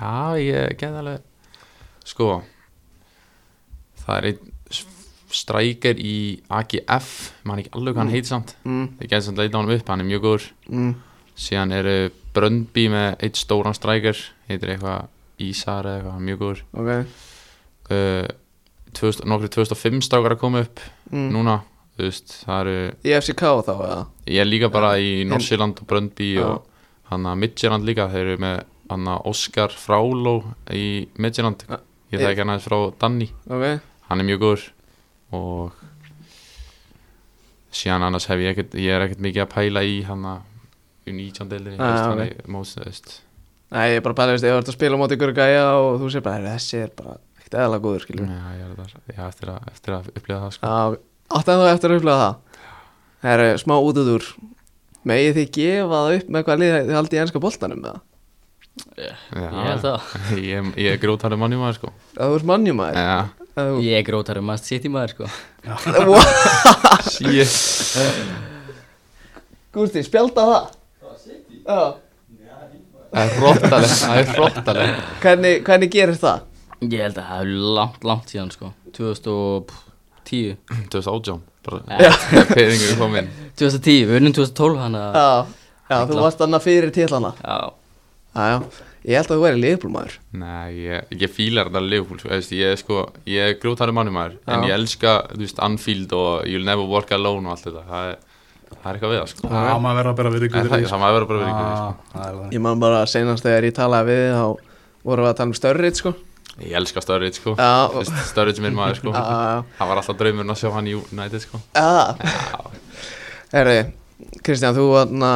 Já, ég get alveg Sko Það er einn strækir í AGF Man ekki alveg hvað hann Mm. heit samt. Mm, Ég get samt leita á hann upp, hann er mjög góður. Mm, Síðan eru Bröndby með eitt stóran strækir Heitir eitthvað Ísar eða eitthvað, mjög góður. Ok. Uh, 2000, Nokkru 2005 strákar að koma upp mm. Núna, þú veist, það eru Í FCK þá, eða? Ég er líka bara í Norsjöland og Bröndby og hann að Midtjylland líka þeir eru með hann að Óskar Fráló í Midtjylland. Ja. ég þekki hann aðeins frá Danni. Ok, hann er mjög góður og síðan annars hef ég ekkert ég er ekkert mikið að pæla í hann að í 19 deildinni Ah, veist, hann er móts, veist. Nei, ég er bara veist, ef þú ert að spila á móti ykkur gæja og þú sér bara, "Heyrðu, þessi er bara ekkert eðalega góður, skiljum Já, ég er þar, já, eftir, að, eftir að upplifa það sko. Já, átti en þú eftir að upplega það. Það er smá út út úr Megið þið gefa það upp með hvað lið þið haldið í ennska boltanum með það? já, ég held það. Ég, ég er grótarið mannjum aðeins sko. Það þú ert mannjum aðeins já, Ég er grótarinn maður sitt í maður sko Gústi, spjálta það. Það er hróttaleg það er hróttaleg Hvernig, hvernig gerir það? Ég held að það er langt, langt síðan sko 2010 2018 bara Já. peningur komin 2010, við unnum 2012 hann að Já, já þú varst annað fyrir títlana Já, Já, já, ég held að þú væri liðbúlmaður Nei, ég, ég fílar þetta Liverpool sko, veist, ég, er sko, ég er grútari mannumæður en Já. ég elska, þú veist, Anfield og You'll never walk alone og allt þetta. Það er, það er eitthvað við það sko. Já, maður verður að bera við ykkur það, það maður verður bara verið ykkur. Það það. Ég man bara senast þegar ég talaði við þá vorum við að tala um störrið sko Ég elska Sturridge sko. Sturridge minn maður sko. Það var alltaf draumurinn að sjá hann í United sko. Já. Herri, Kristján, þú atna,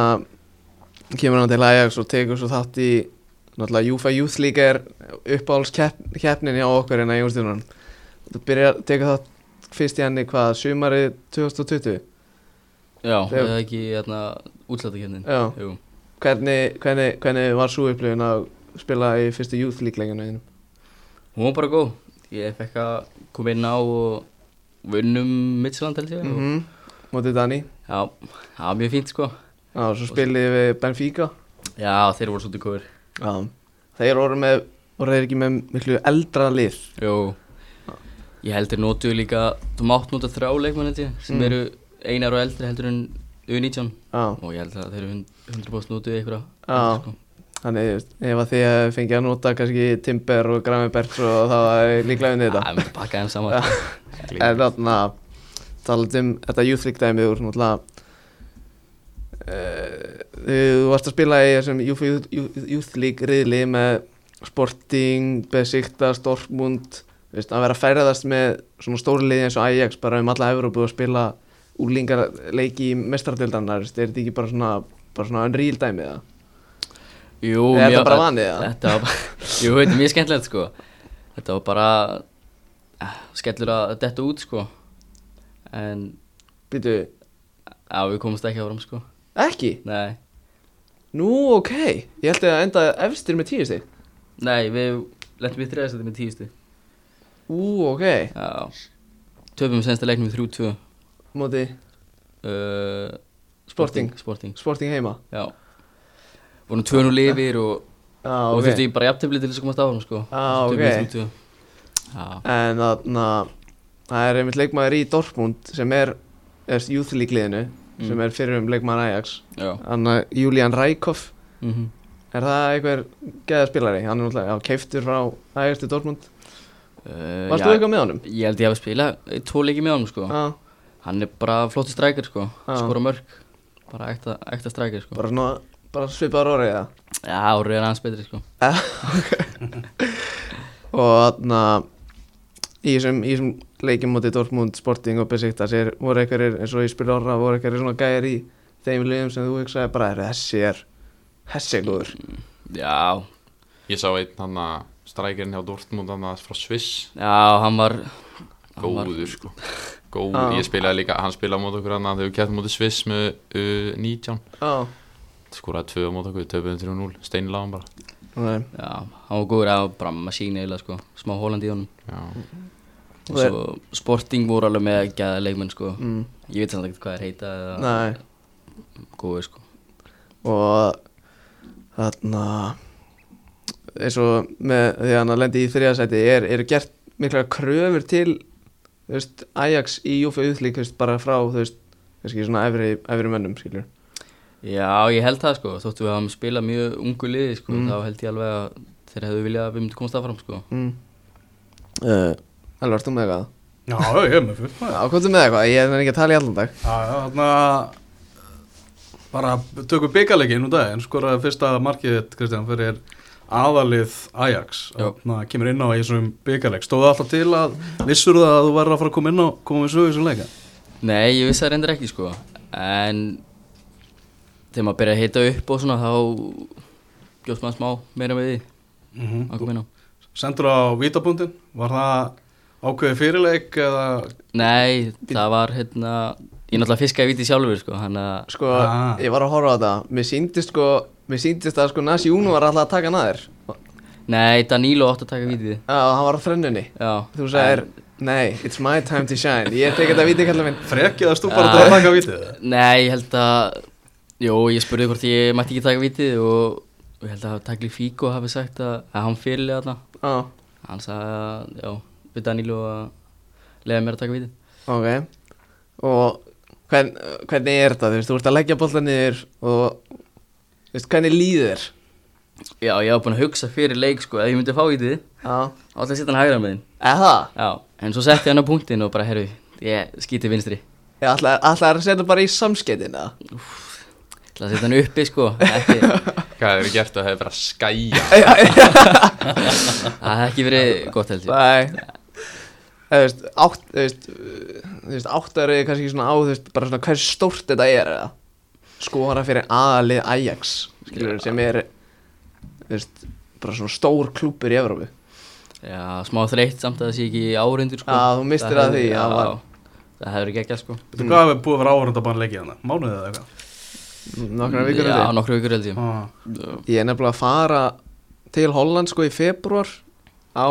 kemur hann til Ajax og tekur svo þátt í náttúrulega UEFA Youth League er uppáhaldskeppnin hjá okkur en að Jónstjónan Þú byrjar, tekur þátt fyrst í henni hvað, sumarið 2020 já, eða ekki hérna útlættakefnin Já. Jú, Hvernig, hvernig, hvernig var svo upplifun að spila í fyrstu Youth League leikinu þínum? Hún var bara góð. Ég fekk að koma inn á og vinnum Midtjylland held ég Mm og -hmm. mótið Dani. Já, það var mjög fínt sko. Já, svo spilið við Benfica. Já, þeir voru svolítið góður Já, þeir voru með voru þeir ekki með miklu eldra lið? Jú. Ég heldur notuðu líka, þú mátt nota þrjá leikmann held ég sem Mm. eru einar og eldri heldur en U19 Já, og ég held að þeir eru hund- 100% notuðu einhverja Já. sko. Þannig þú veist, ef að þið fengið að nota kannski Timber og Gravenberg og þá er líklega unnið þetta. Ég myndi pakka þeim saman. En þarna talað um þetta Youth League dæmið úr náttúrulega uh, Þú varst að spila í þessum Youth, Youth, Youth, League riðli með Sporting, Besiktas, Dortmund þú veist, að vera að ferðast með svona stóri liði eins og Ajax bara um alla Evrópu og spila úlingar leiki í mestradildanar er þetta ekki bara svona, bara svona unreal dæmið það? Jú, Er þetta bara vanið, eða? Þetta var bara, jú, þetta er mjög skemmtilegt sko. Þetta var bara eh, skellur að detta út sko. En, Býtu, já, við komumst ekki áfram sko. Ekki? Nei, Nú, ok, ég held að enda efstir með tíu stig nei, við lettum við þriðastætti með tíustu. Ú, ok, Já, töfum sensta leiknum við 3-2 móti? Uh, Sporting. Sporting, Sporting heima? Já Vorum 2-0 lifir og, Já, og ok. þurfti ég bara jafntefli til þess að komast áfram sko. Já, Töpuðum ok. 3-2. Já, En þarna Það er einmitt leikmaður í Dortmund sem er, er Youth League liðinu Mm. sem er fyrir um leikmaður Ajax. Þannig að Julian Rækhoff mm Er það einhver geða spilari? Hann er náttúrulega keiftur frá Ajax til Dortmund. Uh, Varst þú eitthvað með honum? Ég held ég hafi spilað eh, tvo leiki með honum sko. Já, Hann er bara flottur strækir sko. Skora mörg Bara ekta, ekta strækir sko. Bara svona bara svipaður orðið það Já, árið er hans betri sko. Og þarna í þessum, í þessum leikjum móti Dortmund, Sporting og Besiktas er, voru einhverjir, eins og ég spyrir orra, voru einhverjir svona gæjar í þeim liðum sem þú hugsaði bara, "Heyrðu, þessi er þessi er góður. Já, Ég sá einn hann að strækirinn hjá Dortmund hann að frá Sviss. Já, hann var hann var- Góður sko. Góður, Já. ég spilaði líka, hann spilaði á mót okkur hann að þegar við kættum móti Sviss með uh, 19 Já, Skoraði tvö á mót okkur, töpuðum 3-0 Steinilaðan bara. Nei. Já, hann var góður að bara masín eiginlega sko Smá Holland í honum. Já, Og svo Sporting voru alveg með gæða leikmenn sko. Mm, Ég veit samt ekkert hvað er heita eða nei. Góður sko. Og þarna eins og með því að hann lendi í þriðasæti er, eru gert mikla kröfur til veist, Ajax í Júfa Uðlík bara frá þú veist, kannski svona efri, efri mönnum skilur Já, ég held það sko Þóttu við hafum spilað mjög ungu liði sko Mm. Þá held ég alveg að þeir hefðu viljað að við myndum komast áfram sko mm. uh, Elvar, þú með eitthvað? Já, ég er með fullt Já, hvað er með eitthvað? Ég er ekki að tala í allan dag Já, já, þarna bara tökum byggarleikin út af en skoraði fyrsta markið Kristján fyrir aðalið Ajax Já. þarna kemur inn á í þessum byggarleik stóðu alltaf til að vissur það að þú væri að fara að koma inn á koma þegar maður byrja að hita upp og svona þá bjóst maður smá meira með því. Mm að koma inn á. Sendur á vítapunktin, var það ákveðið fyrirleik eða? Nei, það var hérna Ég náttúrulega fiskaði viti sjálfur sko Hann að Sko, Ah. ég var að horfa á þetta. Mér síndist sko, mér síndist að sko Nasi Júnu var alltaf að taka að þér. Nei, Danilo átti að taka vitið Já, hann var á þrennunni. Já. Þú sagðir, nei, it's my time to shine. Ég tek þetta viti kallið minn. Frekjaðast þú bara til að taka vitið Nei, ég held að Jó, ég spurði hvort ég mætti ekki taka vitið og, og ég held að Tagli Figo hafi sagt að, að hann fyrirlega þarna. Já, Hann sagði að, já, við Danilo að leiða mér að taka vitið ok. Og hvern, hvernig er þetta? Þú veist, þú ert að leggja bolta niður Og, þú veist, hvernig líður þér? Já, ég var búinn að hugsa fyrir leik sko að ég myndi fá vitið Já, Alltaf að setja hann hægra með þinn eða? Já, en svo setti hann á punktinn og bara, herru, ég skýti vinstri. Ég ætla, ætla Það setja hann uppi sko ekki, hvað hefur gert að hefur bara skæja. Það hefði ekki verið gott held ég. Nei. Þú veist, átt, þú veist, þú veist, áttar er kannski svona á, þú veist, bara svona hversu stórt þetta er eða? Skora fyrir aðalið Ajax, skilur, sem er, þú veist, bara svona stór klúpur í Evrópu. Já, smá þreytt samt að það sé ekki árundur sko. Já, þú misstir af hefði- því, Já, það var- það hefur ekki ekki sko. Veitu hvað hefur búið að vera áhörundabann leikið hana? Mánuðið eða eitthvað? Nokkra vikur Já, held ég. nokkru vikur held ég Ah. Ég er nefnilega að fara til Holland sko í februar á,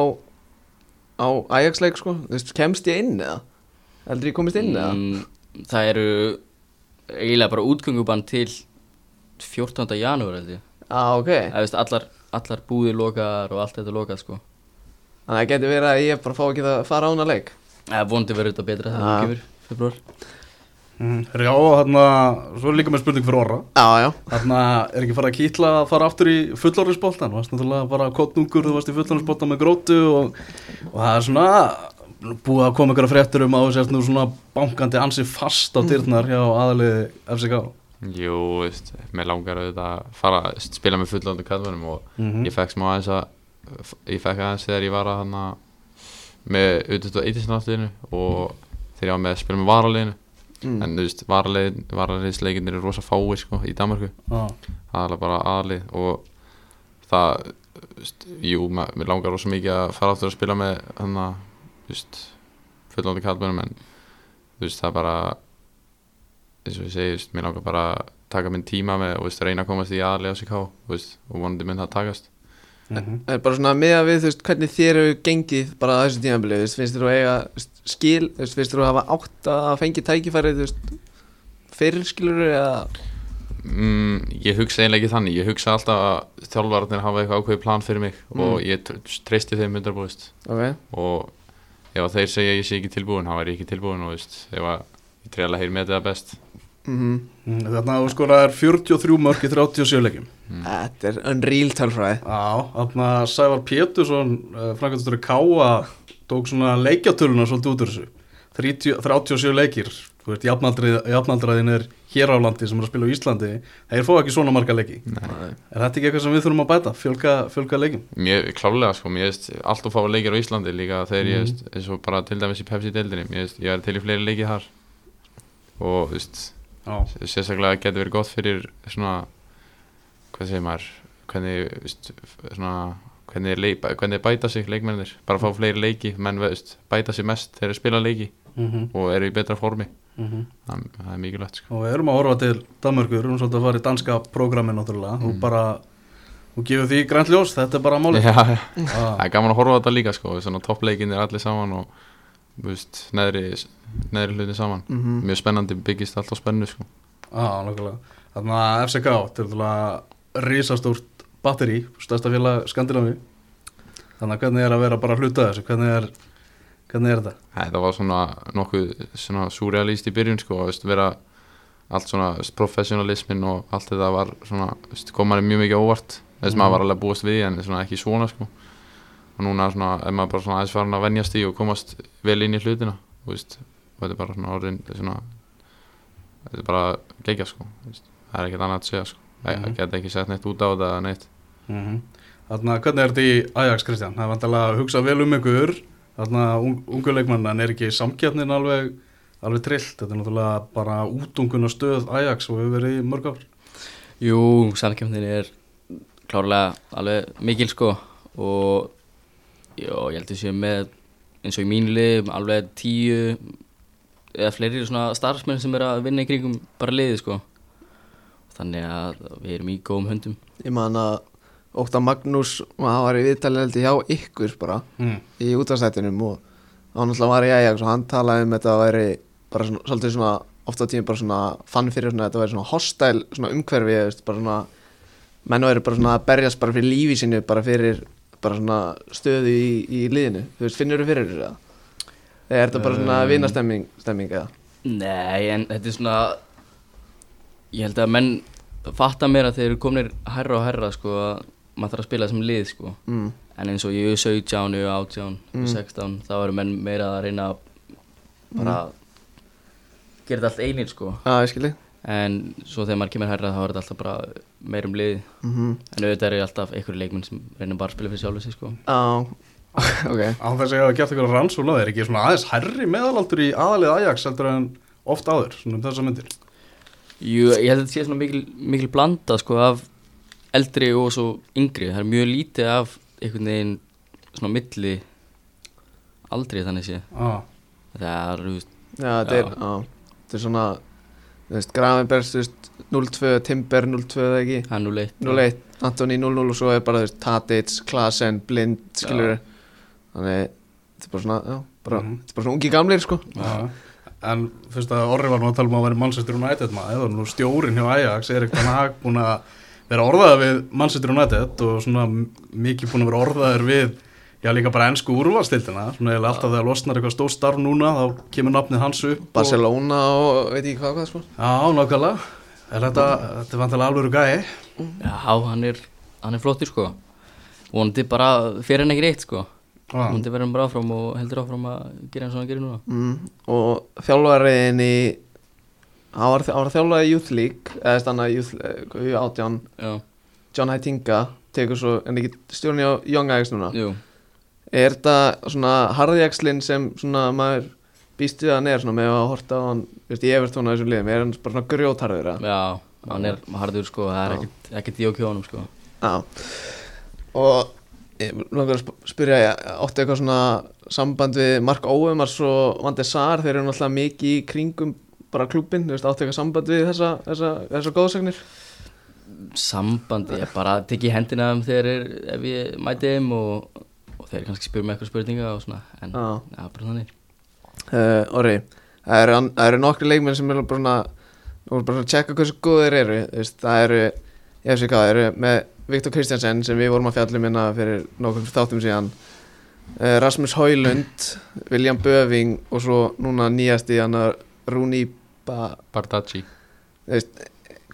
á Ajax leik sko, þú veist, kemst ég inn eða? Heldur ég komist inn eða? Mm, það eru eiginlega bara útgöngubann til 14. janúar held ég Já, ok Það veist allar, allar búðir lokaðar og allt þetta lokað sko Þannig að það getur verið að ég bara fá ekki að fara á hana leik Það vondi verður þetta betra þegar Já. það kemur februar mm. Já, þarna, svo er líka með spurning fyrir orra. Já, já. Þarna er ekki farið að kýtla að fara aftur í fullorðinsboltan Þú varst náttúrulega bara kottnungur, þú varst í fullorðinsboltan með grótu og, og það er svona búið að koma ykkur að fréttur um að þú sést nú svona bankandi ansi fast á dyrnar hjá aðaliði FCK Jú, veist, mér langar auðvitað að fara að spila með fullandi kallmennum og Mhm. ég fekk smá aðeins að ég fekk aðeins þegar ég var að hana með auðvitað að mm. en þú veist, varalið, varaliðsleikinir eru rosa fáir sko í Danmarku Já, það er bara aðalið og það, veist, jú, mér langar rosa mikið að fara aftur að spila með hann að, þú veist, fullandi kallmennum en þú veist, það er bara eins og ég segi, þú veist, mér langar bara að taka minn tíma með og veist, reyna að komast í aðalið á sig veist, og vonandi mynd það takast mhm. Það er bara svona með að við, þú veist, hvernig þér hefur gengið bara að þessu tímabili, þú veist, finnst þér að eiga skil, þú veist, finnst þér að hafa átt að fengi tækifæri, þú veist, fyrir skilur eða, mm, ég hugsa eiginlega ekki þannig. Ég hugsa alltaf að þjálfararnir hafa eitthvað ákveðið plan fyrir mig og Mm. ég tr- treysti þeim 100% ok, og ef þeir segja ég sé ekki tilbúin þá er ég ekki tilbúin og þú veist, ef að ég treyla heyr með það best mhm, Mm, Þarna þú skoraðir 43 mörg í 37 leikjum þetta er unreal tölfræði, Já, þarna Sævar Pétursson uh, Frankastur Káa tók svona leikjatöluna svolítið út úr þessu 30, 37 leikir Þú veist, jafnaldraðin er hér á landi sem er að spila á Íslandi þeir fá ekki svona marga leiki Nei. Er þetta ekki eitthvað sem við þurfum að bæta? Fjölga, fjölga leikim? Mér, klálega sko, mér veist allt og fá leikir á Íslandi líka þegar ég Mhm. veist eins og bara til dæmis í Pepsi-deildinni mér veist, ég er til í fleiri leikið þar og þú veist, sérstaklega getur verið gott fyrir svona hvað segir maður hvernig, veist, svona hvernig, leik, hvernig bæta sig leikmennir bara fá fleiri leiki, menn veist bæta sig mest þegar þeir spila leiki mm og eru í betra formi -hmm. það, það er mikilvægt sko. og við erum að horfa til Danmörkur, við erum svolítið að fara í danska prógrami náttúrulega, Mm. bara þú gefur því grænt ljós, þetta er bara já. Ah. það er gaman að horfa á þetta líka sko, toppleikin er allir saman og veist, neðri, neðri hlutin saman mhm, mjög spennandi, byggist allt á spennu sko. Nákvæmlega. Þannig að FCK, til að risastórt batteri, stærsta félag Skandinavi. Þannig að hvernig er að vera bara að hluta þessu, hvernig er, hvernig er þetta? Þetta var svona nokkuð svona surrealist í byrjun sko, veist, vera allt svona professionalismin og allt þetta var svona, veist, kom manni mjög mikið óvart þess Mhm. maður var alveg að búast við því, en svona ekki svona sko. Og núna svona, er maður bara svona aðeins farin að venjast í og komast vel inn í hlutina og, veist, og þetta er bara svona orðin svona, þetta er bara gegja sko, veist, það er ekkert annað að segja sko. það Mhm. geta ekki sett neitt út á þetta neitt Mm Þannig að hvernig er þetta í Ajax, Kristján? Það er vantilega að hugsa vel um ykkur, þannig að un, ungu leikmann, en er ekki samkjafnin alveg, alveg trillt? Þetta er náttúrulega bara útunguna stöð Ajax og hefur verið í mörg ár. Jú, samkjöfnin er klárlega alveg mikil sko og jó, ég held að sé með eins og í mínu lið alveg tíu eða fleiri svona starfsmenn sem er að vinna í kringum bara liði sko þannig að við erum í góðum höndum ég man að Óta Magnús, hann var í viðtalið heldur hjá ykkur bara, Mm. í útastættinum og hann alltaf var í Ajax og hann talaði um þetta að væri bara svona, svolítið svona ofta á tíma bara svona fann fyrir svona þetta væri svona hostile svona umhverfi bara svona menn væri bara svona að berjast bara fyrir lífi sínu bara fyrir bara svona stöðu í, í liðinu þú veist, finnur þú fyrir þessu eða? eða er þetta bara svona Um, vinastemming stemming eða? Nei, en þetta er svona ég held að menn fatta mér að þeir eru komnir herra og herra sko að maður þarf að spila sem lið sko Mm. en eins og ég er 17, ég er 18, Mm. 16 þá eru menn meira að reyna að bara gera þetta allt einir sko Já, ég skilji en svo þegar maður kemur herra þá er þetta alltaf bara meir um lið mm en auðvitað eru alltaf einhverju leikmenn sem reyna bara að spila fyrir sjálfu sig sko. Já, ok. Á þess að ég hafa gert eitthvað rannsókn á þeir, ekki svona aðeins herri meðalaldur í aðalið Ajax heldur en oft áður, svona um þessa myndir. Jú, ég held að þetta sé svona mikil, mikil blanda sko af eldri og svo yngri. Það er mjög lítið af einhvern veginn svona milli aldrei þannig sé. Ah. það er, þú veist, Já, þetta er, já, þetta er svona þú veist, Gravenbergs, þú veist 0-2, Timber 0-2 eða ekki? Það er nú leitt 0-1, Antoni 0-0 og svo er bara, þú veist, Tadic, Klasen, Blind, skilur þannig, þetta er bara svona, já, bara, Mhm. þetta er bara svona ungi gamlir, sko. Já. en fyrst að Orri var nú að tala um að vera Manchester United maður. Og nú stjórin hjá Ajax Erik Ten Hag búin að vera orðaður við Manchester United og svona mikið búin að vera orðaður við já líka bara ennsku úrvalstildina svona eða alltaf þegar losnar eitthvað stór starf núna þá kemur nafnið hans upp og, Barcelona og veit ég hvað hvað sko Já, nákvæmlega. Er þetta, þetta er vantilega alvöru gæi? Já, hann er, hann er flottur sko. Vonandi bara fyrir hann ekki reitt sko. Vonandi verður hann bara áfram og heldur áfram að gera eins og hann gerir núna. Mm. og þjálfariðin í hann var, var þjálfari í Youth League eða stanna Youth uh, átján. Já, John Heitinga tekur svo en ekki stjórni á Young Ajax núna? Jú, er þetta svona harðjakslinn sem svona maður býst við að hann er svona með að horta á hann veist, í Evertón að þessum liðum? Er hann bara svona grjótharður já, hann er harður sko það er ekkert, ekkert í okki honum sko. Já. Og ég langar að sp- spyrja ég átti eitthvað svona samband við Mark Óumars og Vandi Sar? Þeir eru náttúrulega mikið í kringum bara klúbin, átti eitthvað samband við þessa, þessa, þessa góðsagnir? Sambandi, ég bara tekið í hendina um þegar er, ef ég mæti þeim og, og þeir kannski spyrir mig eitthvað spurninga og svona, en Já. já, bara þannig uh, Orri, það eru, það eru nokkri leikmenn sem eru bara svona þú voru bara að checka hversu góðir eru þú veist, það eru, ég veist ekki hvað, það eru með Viktor Kristjansen sem við vorum að fjallum minna fyrir nokkuð þáttum síðan uh, Rasmus Haulund William Böving og svo núna nýjasti hann að Rúni ba, Bardacci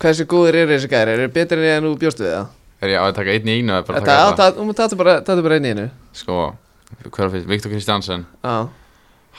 hversu góðir eru þessi gæri, eru betri en þú bjóstu við það? Er ég á að taka einn í einu eða bara taka alla? það, er bara, bara einn í einu Sko, hver er fyrst? Viktor Kristjansen Já,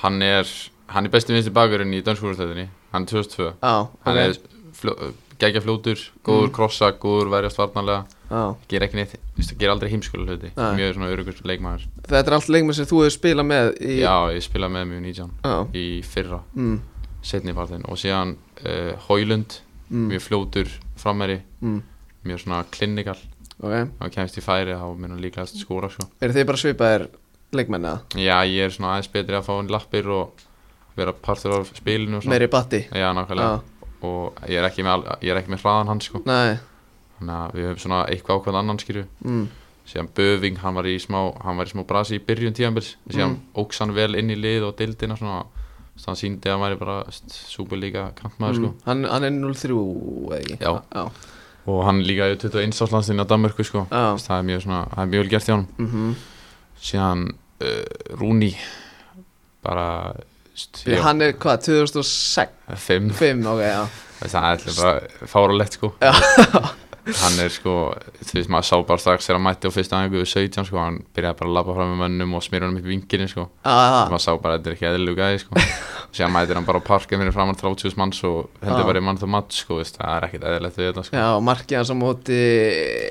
Hann er, hann er besti vinstri bakurinn í dönskúrstæðinni Hann er 2002 já, Hann ok. er fljó, geggja fljótur, góður Mm. krossa, góður verjast varnarlega Já. Ger ekki neitt, ger aldrei heimskóla hluti. Mjög svona örugur leikmaður Þetta er allt leikmenn sem þú hefur spilað með í, Já, ég spilaði með mjög 19 já. í fyrra, Mm, setni partin Og síðan uh, Hólund, mm, mjög fljótur frammeri mm, Mjög svona klinikal ok Ef hann kemst í færi þá mun hann líklegast skóra sko. Eru þið bara svipaðir leikmenn eða? Já, ég er svona aðeins betri að fá hann lappir og vera partur af spilinu og. Meiri batti? Já, nákvæmlega og ég er ekki með, er með hraðan hans sko. Nei, þannig að við höfum svona eitthvað ákveðan annan skýru mm, síðan Böving, hann var í smá hann var í smá brasi í byrjun tíðanbils síðan Mm. óks hann vel inn í lið og dildina svona, þannig að hann síndi að hann væri bara súperlíka kantmaður mm. sko. hann, hann er 0-3 eða ekki? Já. Já, og hann líka í 21 áslandslinni á Danmörku sko. já. það er mjög svona, það er mjög vel gert hjá hann Mm síðan uh, Rúni bara já, Hann er hvað, 2006? fimm 5, ok, já það er alltaf bara fáralegt sko. hann er sko þú veist maður sá bara strax þegar hann mætti á fyrsta aðeingu við 17 sko hann byrjaði bara að labba fram með mönnum og smýra hann upp í vingirinn sko. Ah, maður sá bara að þetta er ekki eðlilega gæði sko. Síðan mætir hann bara á parkið fyrir framann 30 manns og hendur Já. bara í mann það mat sko veist, það er ekkert eðlilegt við þetta sko. Já, markið hans á móti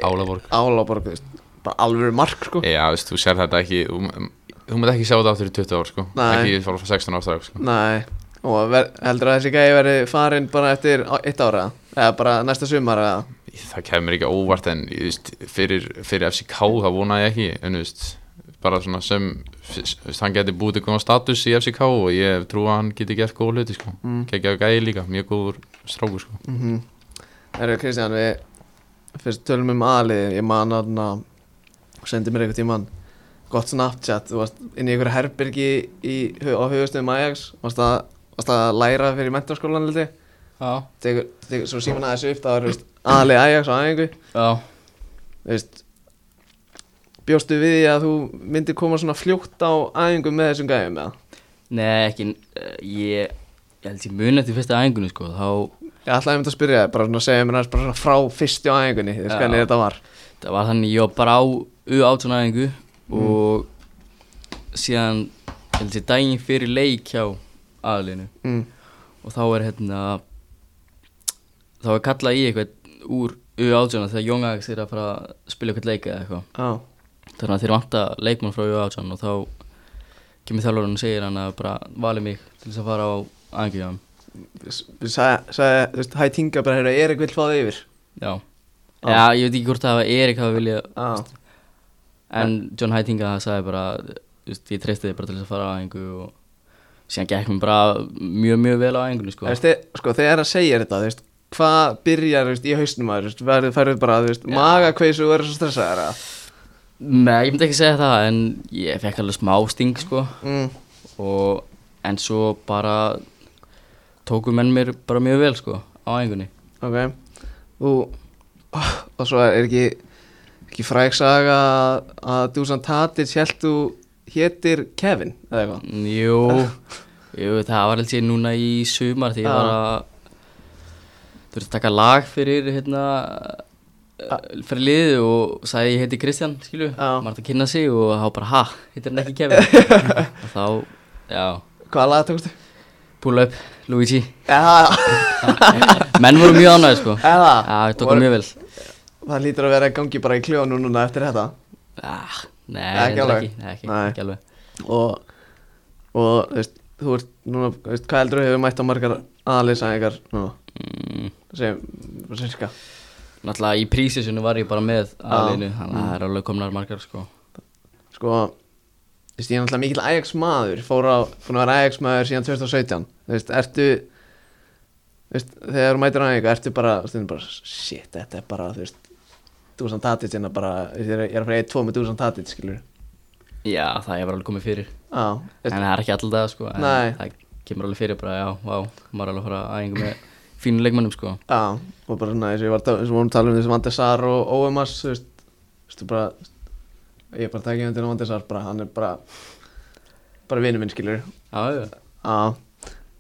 Álaborg. Álaborg, veist Bara alveg mark, sko. Já veist þú sér þetta ekki þú, mútt ekki sjá þetta aftur í 20 ár sko. Nei. ekki fara frá 16 ára strax sko. Nei, og heldur að þessi gæði verið farin bara eftir eitt ára eða bara næsta sumar eða það kemur ekki á óvart en veist, fyrir, fyrir FCK það vonaði ég ekki en veist, bara svona sem veist, hann geti búið til góðan status í FCK og ég trú að hann geti gert góð hluti sko. mm. geggjaðu gæði líka, mjög góður strákur sko. mm -hmm. Erðu Kristján, við fyrst tölum um aðlið, ég man að sendi mér einhvern tímann gott Snapchat, þú varst inn í einhverju herbyrgi í, á höfustöðum Ajax varst að, varst að læra fyrir mentarskólan liti, Já, tekur, tekur svo síman aðeins upp, það var aðlið Ajax á æfingu, já, þú veist bjóstu við því að þú myndir koma svona fljótt á æfingu með þessum gæðum eða? nei ekki, eh, ég, ég held ég muni eftir fyrsta æfingunni sko, þá, Ég ætlaði einmitt að spyrja þig, bara svona segja mér aðeins bara svona frá fyrstu á æfingunni, þú veist Já. hvernig þetta var það var þannig ég var bara á U18 æfingu og síðan, ég held ég daginn fyrir leik hjá aðlinu mm. og þá er hérna þá er kallað í eitthvað úr U18 þegar Jóngags er að fara að spila eitthvað leika eða eitthvað. Já, þannig að þeir vanta leikmann frá U18 og þá kemur þjálfurinn og segir hann að bara vali mig til þess að fara á sagði, sagði, þú veist, hæ tinga bara, heyrðu, Erik vill fá það yfir. Já, Já. já ég veit ekki hvort það var Erik hafa viljað Já, en John Heitinga sagði bara veist, ég treysti þig bara til þess að fara á æfingu og síðan gekk mér bara mjög mjög vel á æfingunni sko. þið- sko, þegar að segja þetta, þú veist hvað byrjar, þú veist, í hausnum að, þú verður, færðu bara, þú Já. magakveisu og verður svo stressaðar, eða? Nei, ég myndi ekki segja það en ég fekk alveg smá sting sko Mm, og en svo bara tóku menn mér bara mjög vel sko á æfingunni Ok, þú, og svo er ekki, ekki fræk saga að- að Dusan Tadic held þú hétir Kevin, eða eitthvað? Jú, jú, það var ég núna í sumar því ég var að þurfti að taka lag fyrir hérna fyrir liðið og sagði ég heiti Kristján, skilu Já. maður átti að kynna sig og þá bara ha, heitir hann ekki Kevin? Og þá, já, Hvaða lag tókstu? pull up, Luigi. Menn voru mjög ánægði sko. Já, ég tók það mjög vel. Það lítur að vera gangi bara í kljónu núna eftir þetta. Ah, nei, Ekki ekki alveg? alveg. ekki, Nei. ekki alveg. Og, og þú veist, þú ert núna, veist, hvað heldur þú hefur mætt á margar aðalýsæðingar núna, mm, sem, sérska? náttúrulega í prísisunu var ég bara með aðeinu, þannig að það er alveg komnar margar sko. Sko, þú veist, ég er náttúrulega mikill Ajax maður, fór á, búin að vera Ajax maður síðan 2017, þú veist, ertu, þú veist, þegar þú mætir á Ajax, ertu bara, stundum bara, shit, þetta er bara, þú veist, Dusan Tadic hérna bara, ég er að fara 1-2 með Dusan Tadic, skilur já, það hefur alveg komið fyrir. Já, En það er ekki alltaf sko en Nei. Það kemur alveg fyrir bara, já, vá Maður alveg að fara að æfingu með fínu leikmannum sko. Já, og bara svona eins og ég var eins og vorum að tala um þessu Vandesar og OMS þú veist, þú veist, bara ég er bara að taka undir á Vandesar bara, hann er bara bara vinur minn, skilur Já, já, Já,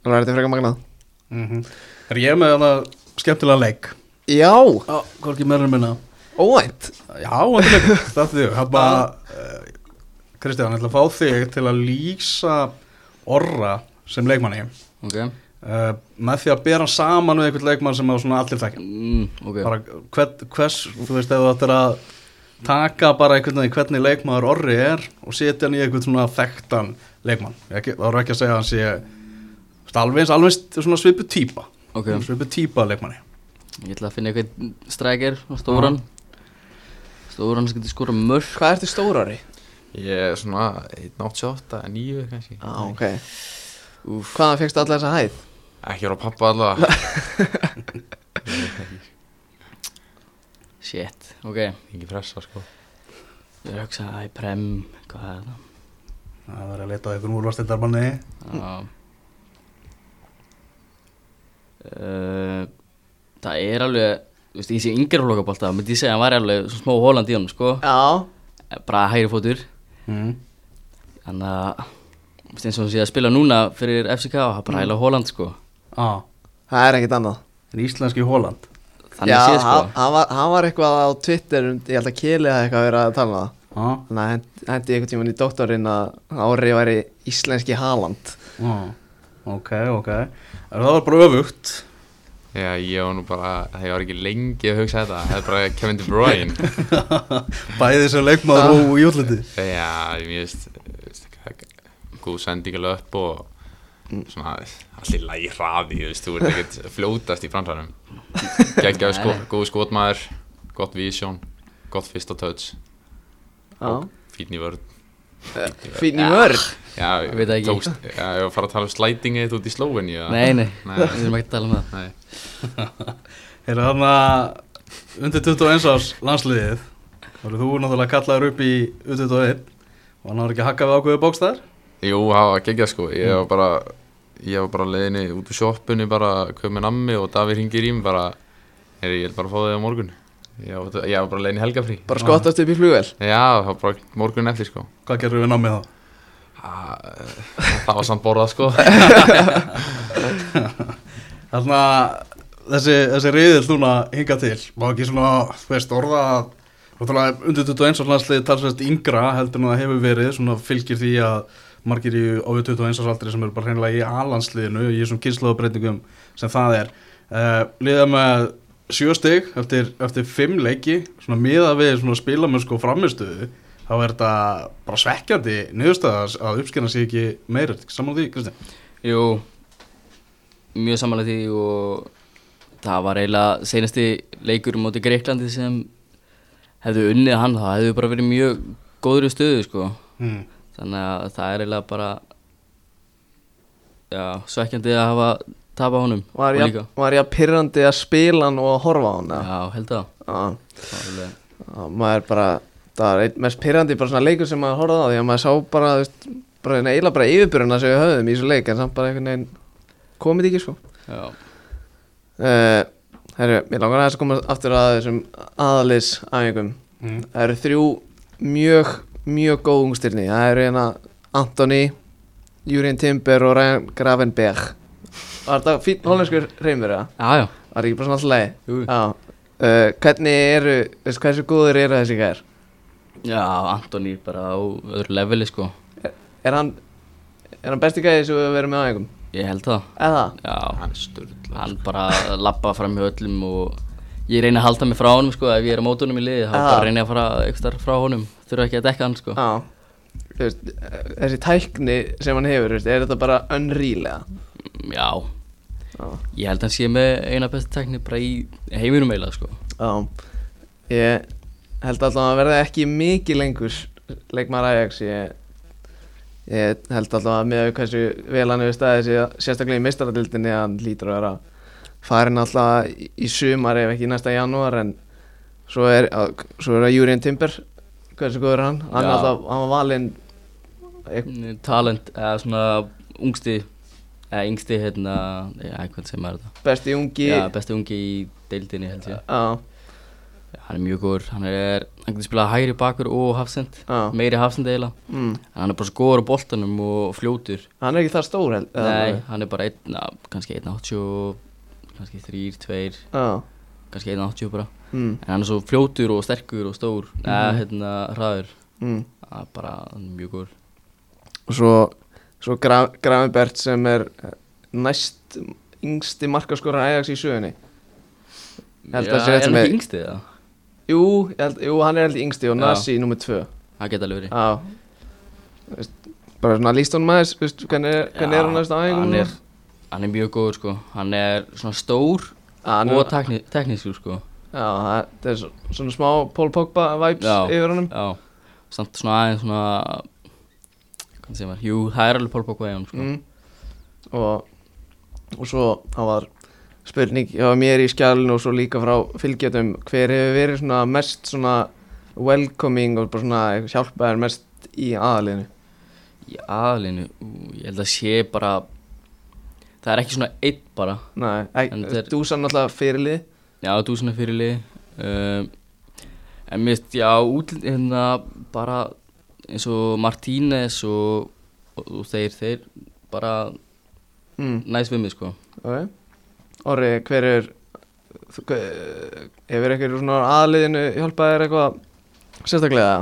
það er þetta frekar magnað. Mm Er ég með hana skemmtilega leik? Já, Já, hvorki en minna. Óvænt. Já, það er þig. Hann bara, uh, Kristján, ég ætla að fá þig til að lýsa orra sem leikmanni. Ok uh, með því að bera saman við einhvern leikmann sem á svona allir þekkja. Mm, Ok, bara hvern, hvers, þú veist, ef þú ættir að taka bara einhvern veginn hvernig leikmaður orri er og setja hann í einhvern svona þekktan leikmann. Ekki, þá eru ekki að segja þú veist, alveg eins, alveg eins svona svipu típa. Ok. Svipu típa leikmanni. Ég ætla að finna eitthvað strækir Stóran. Stóran sem getur skora mörg Hvað ertu stór ári? Ég er svona 1.88, 9 kannski. Já, ok. Úf. Hvaðan fegstu alla þessa hæð? Ekki ára pappa allavega Shit, ok. Ekki pressa sko. Ég er að hugsa að í prem Hvað er það? það er að leta á einhvern úrvastildarmanni Já. Uh, Það er alveg Þú veist, ég sé yngir flokabólta myndi ég segja að hann var alveg svona smá Holland í honum sko. Já, bara hægri fótur. Mm. þannig að þú veist, eins og hann sé að spila núna fyrir FCK og það er bara hægla Holland sko ah, það er ekkert annað. En íslenski Hóland þannig Já, sé sko. hann, hann, var, hann var eitthvað á Twitter um- Ég held að Keli hafði eitthvað verið að tala um það. Ah, Þannig að hend- hendi einhvern tímann í doktorinn að Ári væri íslenski Haaland. Ah, ok, ok. Það var bara öfugt? Já, ég var nú bara, það var ekki lengi að hugsa þetta. Það er bara Kevin De Bruyne. Bæði sem leikmaður og í útliti. Já, ég veist, góð sending alveg upp og svona allir lægi hraði, þú veist, þú ert ekkert fljótast í fransanum Geggjaðu sko, góð skotmaður, gott vision, gott fyrsta touch, Já, fín í vörð fín í vörð Já, Ég veit ekki. tókst, já, ég var að fara að tala um slætingið út í Slóveni nei, nei, Nei. við erum ekki að tala um það. Nei, Heyrðu þarna undir 21 árs landsliðið þá eru þú náttúrulega kallaður upp í U21 og hann var ekki að hakka við ákveðu bókstæðar? Jú, það var geggjað sko, ég var bara ég var bara á leiðinni út úr sjoppunni bara köp með nammi og Davíð ringir í mig bara, heyri, ég bara fá þig á morgun. Ég var, ég var bara í helgafrí. Bara skottast upp í flugvel Já, það var bara morgun eftir sko. Hvað gerur við námið þá? Ha, Það var samt borðað sko. Þannig að þessi, þessi riðil núna hinga til má ekki svona, þú veist, orða að undir 21 árs landsliðið talsvægt yngra heldur en það hefur verið svona fylgir því að margir í á 21 árs aldri sem eru bara hreinlega í A-landsliðinu í þessum kynnslóðbreytingum sem það er. Uh, liða með sjö stig eftir, eftir fimm leiki svona miða við svona spilamönsku og framistuðu þá er þetta bara svekkjandi niðurstaðas að uppskina sig ekki meira saman því, Kristinn jú, mjög samanlega því og það var eiginlega seinasti leikur móti Greiklandi sem hefðu unnið hann, það hefðu bara verið mjög góður í stöðu sko. Mm. Þannig að það er eiginlega bara já, svekkjandi að hafa tapað honum Var og ég, líka. var ég að pyrrandi að spila hann og að horfa á hann eða? já, held að Já, það var alveg já, maður bara Það var einn mest pyrrandi bara svona leikur sem maður horfði á Því að maður sá bara, þú veist, bara eiginlega bara yfirbyrjuna sem við höfðum í þessu leik En samt bara einhvern veginn komið ekki sko. Já, uh, Herru, mér langar aðeins að koma aftur að þessum aðalis æfingum Mm. Það eru þrjú mjög, mjög góð ungstyrni Það eru hérna Antoni, Júriðin Timber og Ryan Gravenberg Var þetta fín hollenskur reymur eða? já, já, Var ekki bara svona alltaf leið? jú. Já uh, Hvernig eru, veist, hversu góður eru þessi gær? Já, Antoni bara á öðru leveli sko Er hann, er hann besti gæði sem við verðum með æfingum? Ég held það Eða? Já, Hann er störðla hann bara lappa fram hjá öllum og ég reyni að halda mig frá honum sko ef ég er á mótunum í liði þá bara reyni ég að fara eitthvað frá honum þurfa ekki að dekka hann sko. Já. Þú veist, Þessi tækni sem hann hefur, veist, er þetta bara unreal eða? Já, Já. Ég held að hann sé með eina bestu tekni bara í heiminum eiginlega sko. Já, ég held alltaf að hann verði ekki mikið lengur leikmaður Ajax. Ég, ég held alltaf að með hversu vel hann hefur staðið sérstaklega í meistaradildinni að hann lítur að vera farin alltaf í, sumar ef ekki næsta janúar en svo er, svo er það Júriðin Timber hversu góður hann? Hann, Já. alltaf, hann var valinn Mm, Talent, eða svona ungsti eða yngsti hérna já, hvað sem er þetta? Besti ungi Já, besti ungi í deildinni held ég. Já, Hann er mjög góður, hann er hann getur spilað hægri bakur og hafsend. Já, meiri hafsend eiginlega. Mm. en hann er bara svo góður á boltanum og fljótur. Hann er ekki það stór held Nei, hann er bara einn, na, kannski 1.80 og kannski 3, 2 Já, kannski 1.80 bara mm. en hann er svo fljótur og sterkur og stór. Eða hérna hraður. Mm. það er bara mjög góður. Og svo, svo Gra Gravenbert sem er eh, næst yngsti markaskorar Ajax í sögunni. Rétt er hann ekki yngsti það? jú, held, jú, hann er held yngsti og Já. Nasi í nummer tvö. Það geta alveg verið. Já. Bara svona líst honum aðeins hvernig, er- hvernig er hann næst á æfingum hann er, mjög góður sko. Hann er svona stór Já, hann og teknískur sko já, það er svo- svona smá Paul Pogba vibes Já. yfir honum. já, samt svona aðeins svona hvað segir maður, jú það er alveg Pól Pogba í hann sko. Mm. og, og svo það var spurning hjá mér í skjálun og svo líka frá fylgjötum hver hefur verið svona mest svona welcoming og bara svona hjálpaðir mest í aðaliðinu í aðalinu, ú, ég held að sé bara það er ekki svona einn bara. Nei, þú sann alltaf fyrirlið já, þú svona fyrirlið um, en mér finnst, já, útlið hérna bara eins og Martínez og, og, og þeir, þeir bara mm. næst við mig sko okay. Orri, hver er hefur eitthvað svona aðaliðinu hjálpaðir eitthvað sérstaklega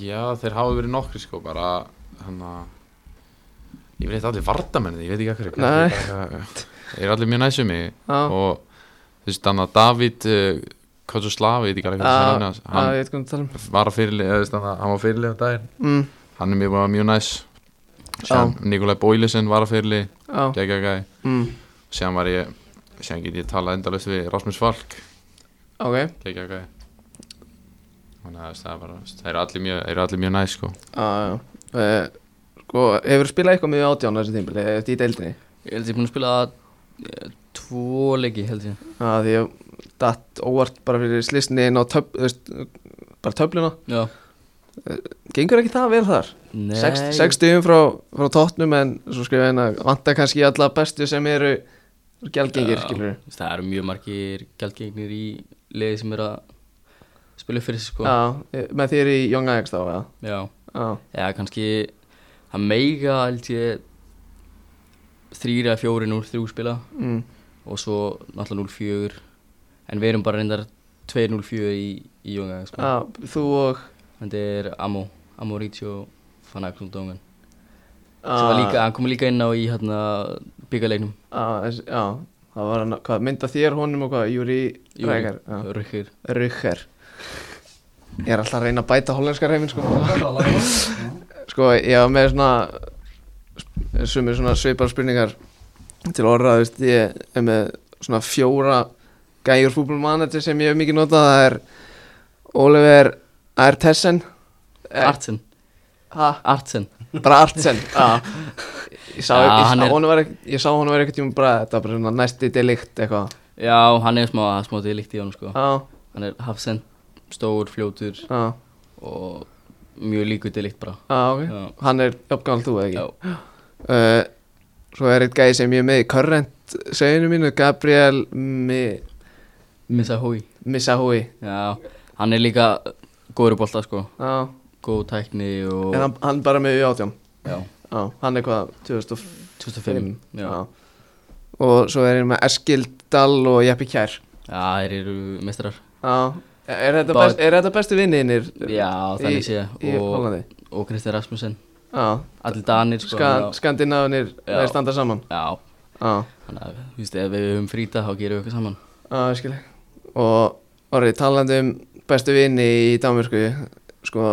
Já, þeir hafa verið nokkri sko bara hann að ég veit allir vardamenni, ég veit ekki Nei. Þeir eru allir mjög næsum mig Já, og þú veist hann að David uh, Kozoslavi, ég veit ekki alveg hvað það er hann það tala um var að þú hann að hann fyrirlið á daginn. Mm. hann er mjög, mjög næs. Sér Nikolai Bóilisen var að fyrirlið Já, gegga gæði mm. Sér var ég, sér get ég talað endalust við Rasmus Falk. Ok. Þannig að þú veist, það er þú allir mjög, allir mjög næs sko. Já uh, Sko, hefur spilað eitthvað með átján á þessu tímpil eða í deildinni? ég held að ég er búin að spila eh, tvo leiki held ég. Já, því ég datt óvart bara fyrir slisni inn á töf, veist, bara töfluna. Já, Gengur ekki það vel þar? nei. Sex, sex stigum frá, frá tóttnum en svo skrifa hérna vantar kannski alla bestu sem eru gælgengir, Já. það eru mjög margir gjaldgengnir í liði sem er að spila fyrir sig sko. Já, eh, með þér í Young Ajax þá, já já, Já, eða kannski það meiga þrýra, fjóri, núl, þrjú spila. Mm, og svo náttúrulega 0-4 en við erum bara reyndar 2-0-4 í, í Jónga sko. já þú og? Þetta er Amo, Amo Rítsjó fann að Knúldóngan Já, sem var líka, hann kom líka inn á í hérna byggaleiknum já, þessi- já, það var hann, hvað, mynda þér honum og hvað, Júri. Rökkir Rugger Ég er alltaf að reyna að bæta hollenska reyfin sko. Sko, ég var með svona Sumir svona svipar spurningar Til orða, þú veist Ég er með svona fjóra Gæjur fútbolmanager sem ég hef mikið notað. Það er Oliver Artesen. Artsen, Ha? Artsen. Bara Artsen. Ég sá, hann er- var ekkert tíma bara Þetta var bara svona næsti delikt eitthvað. Já, hann er smá, smá líkt í honum sko. Já, hann er hafsend, stór, fljótur já, og mjög líku líkt bara. Já, ok. Já, Hann er uppgáðal þú, eða ekki? já, uh, Svo er eitt gæði sem ég er með í Current seginu mínu, Gabriel Mi, Missa Hói Missahui Já, hann er líka góður í bolta sko. Já, Góð tækni og er hann, hann bara með U18 Já, Já, hann er hvað, 2005 2005 Já, Já. Og svo er ég með Eskil Dall og Jeppi Kjær. Já þeir eru mestrar Já, er þetta, Bara- best, er þetta bestu vinninir Já, þannig sé í Og, Kristið Rasmussen Allir Danir sko skandinavinir Já. þeir standa saman. Já, Já, þannig að þú veist, ef við höfum frýta þá gerum við eitthvað saman. Já, ég skilji Og orðið talandi um bestu vinni í Danmörku Sko,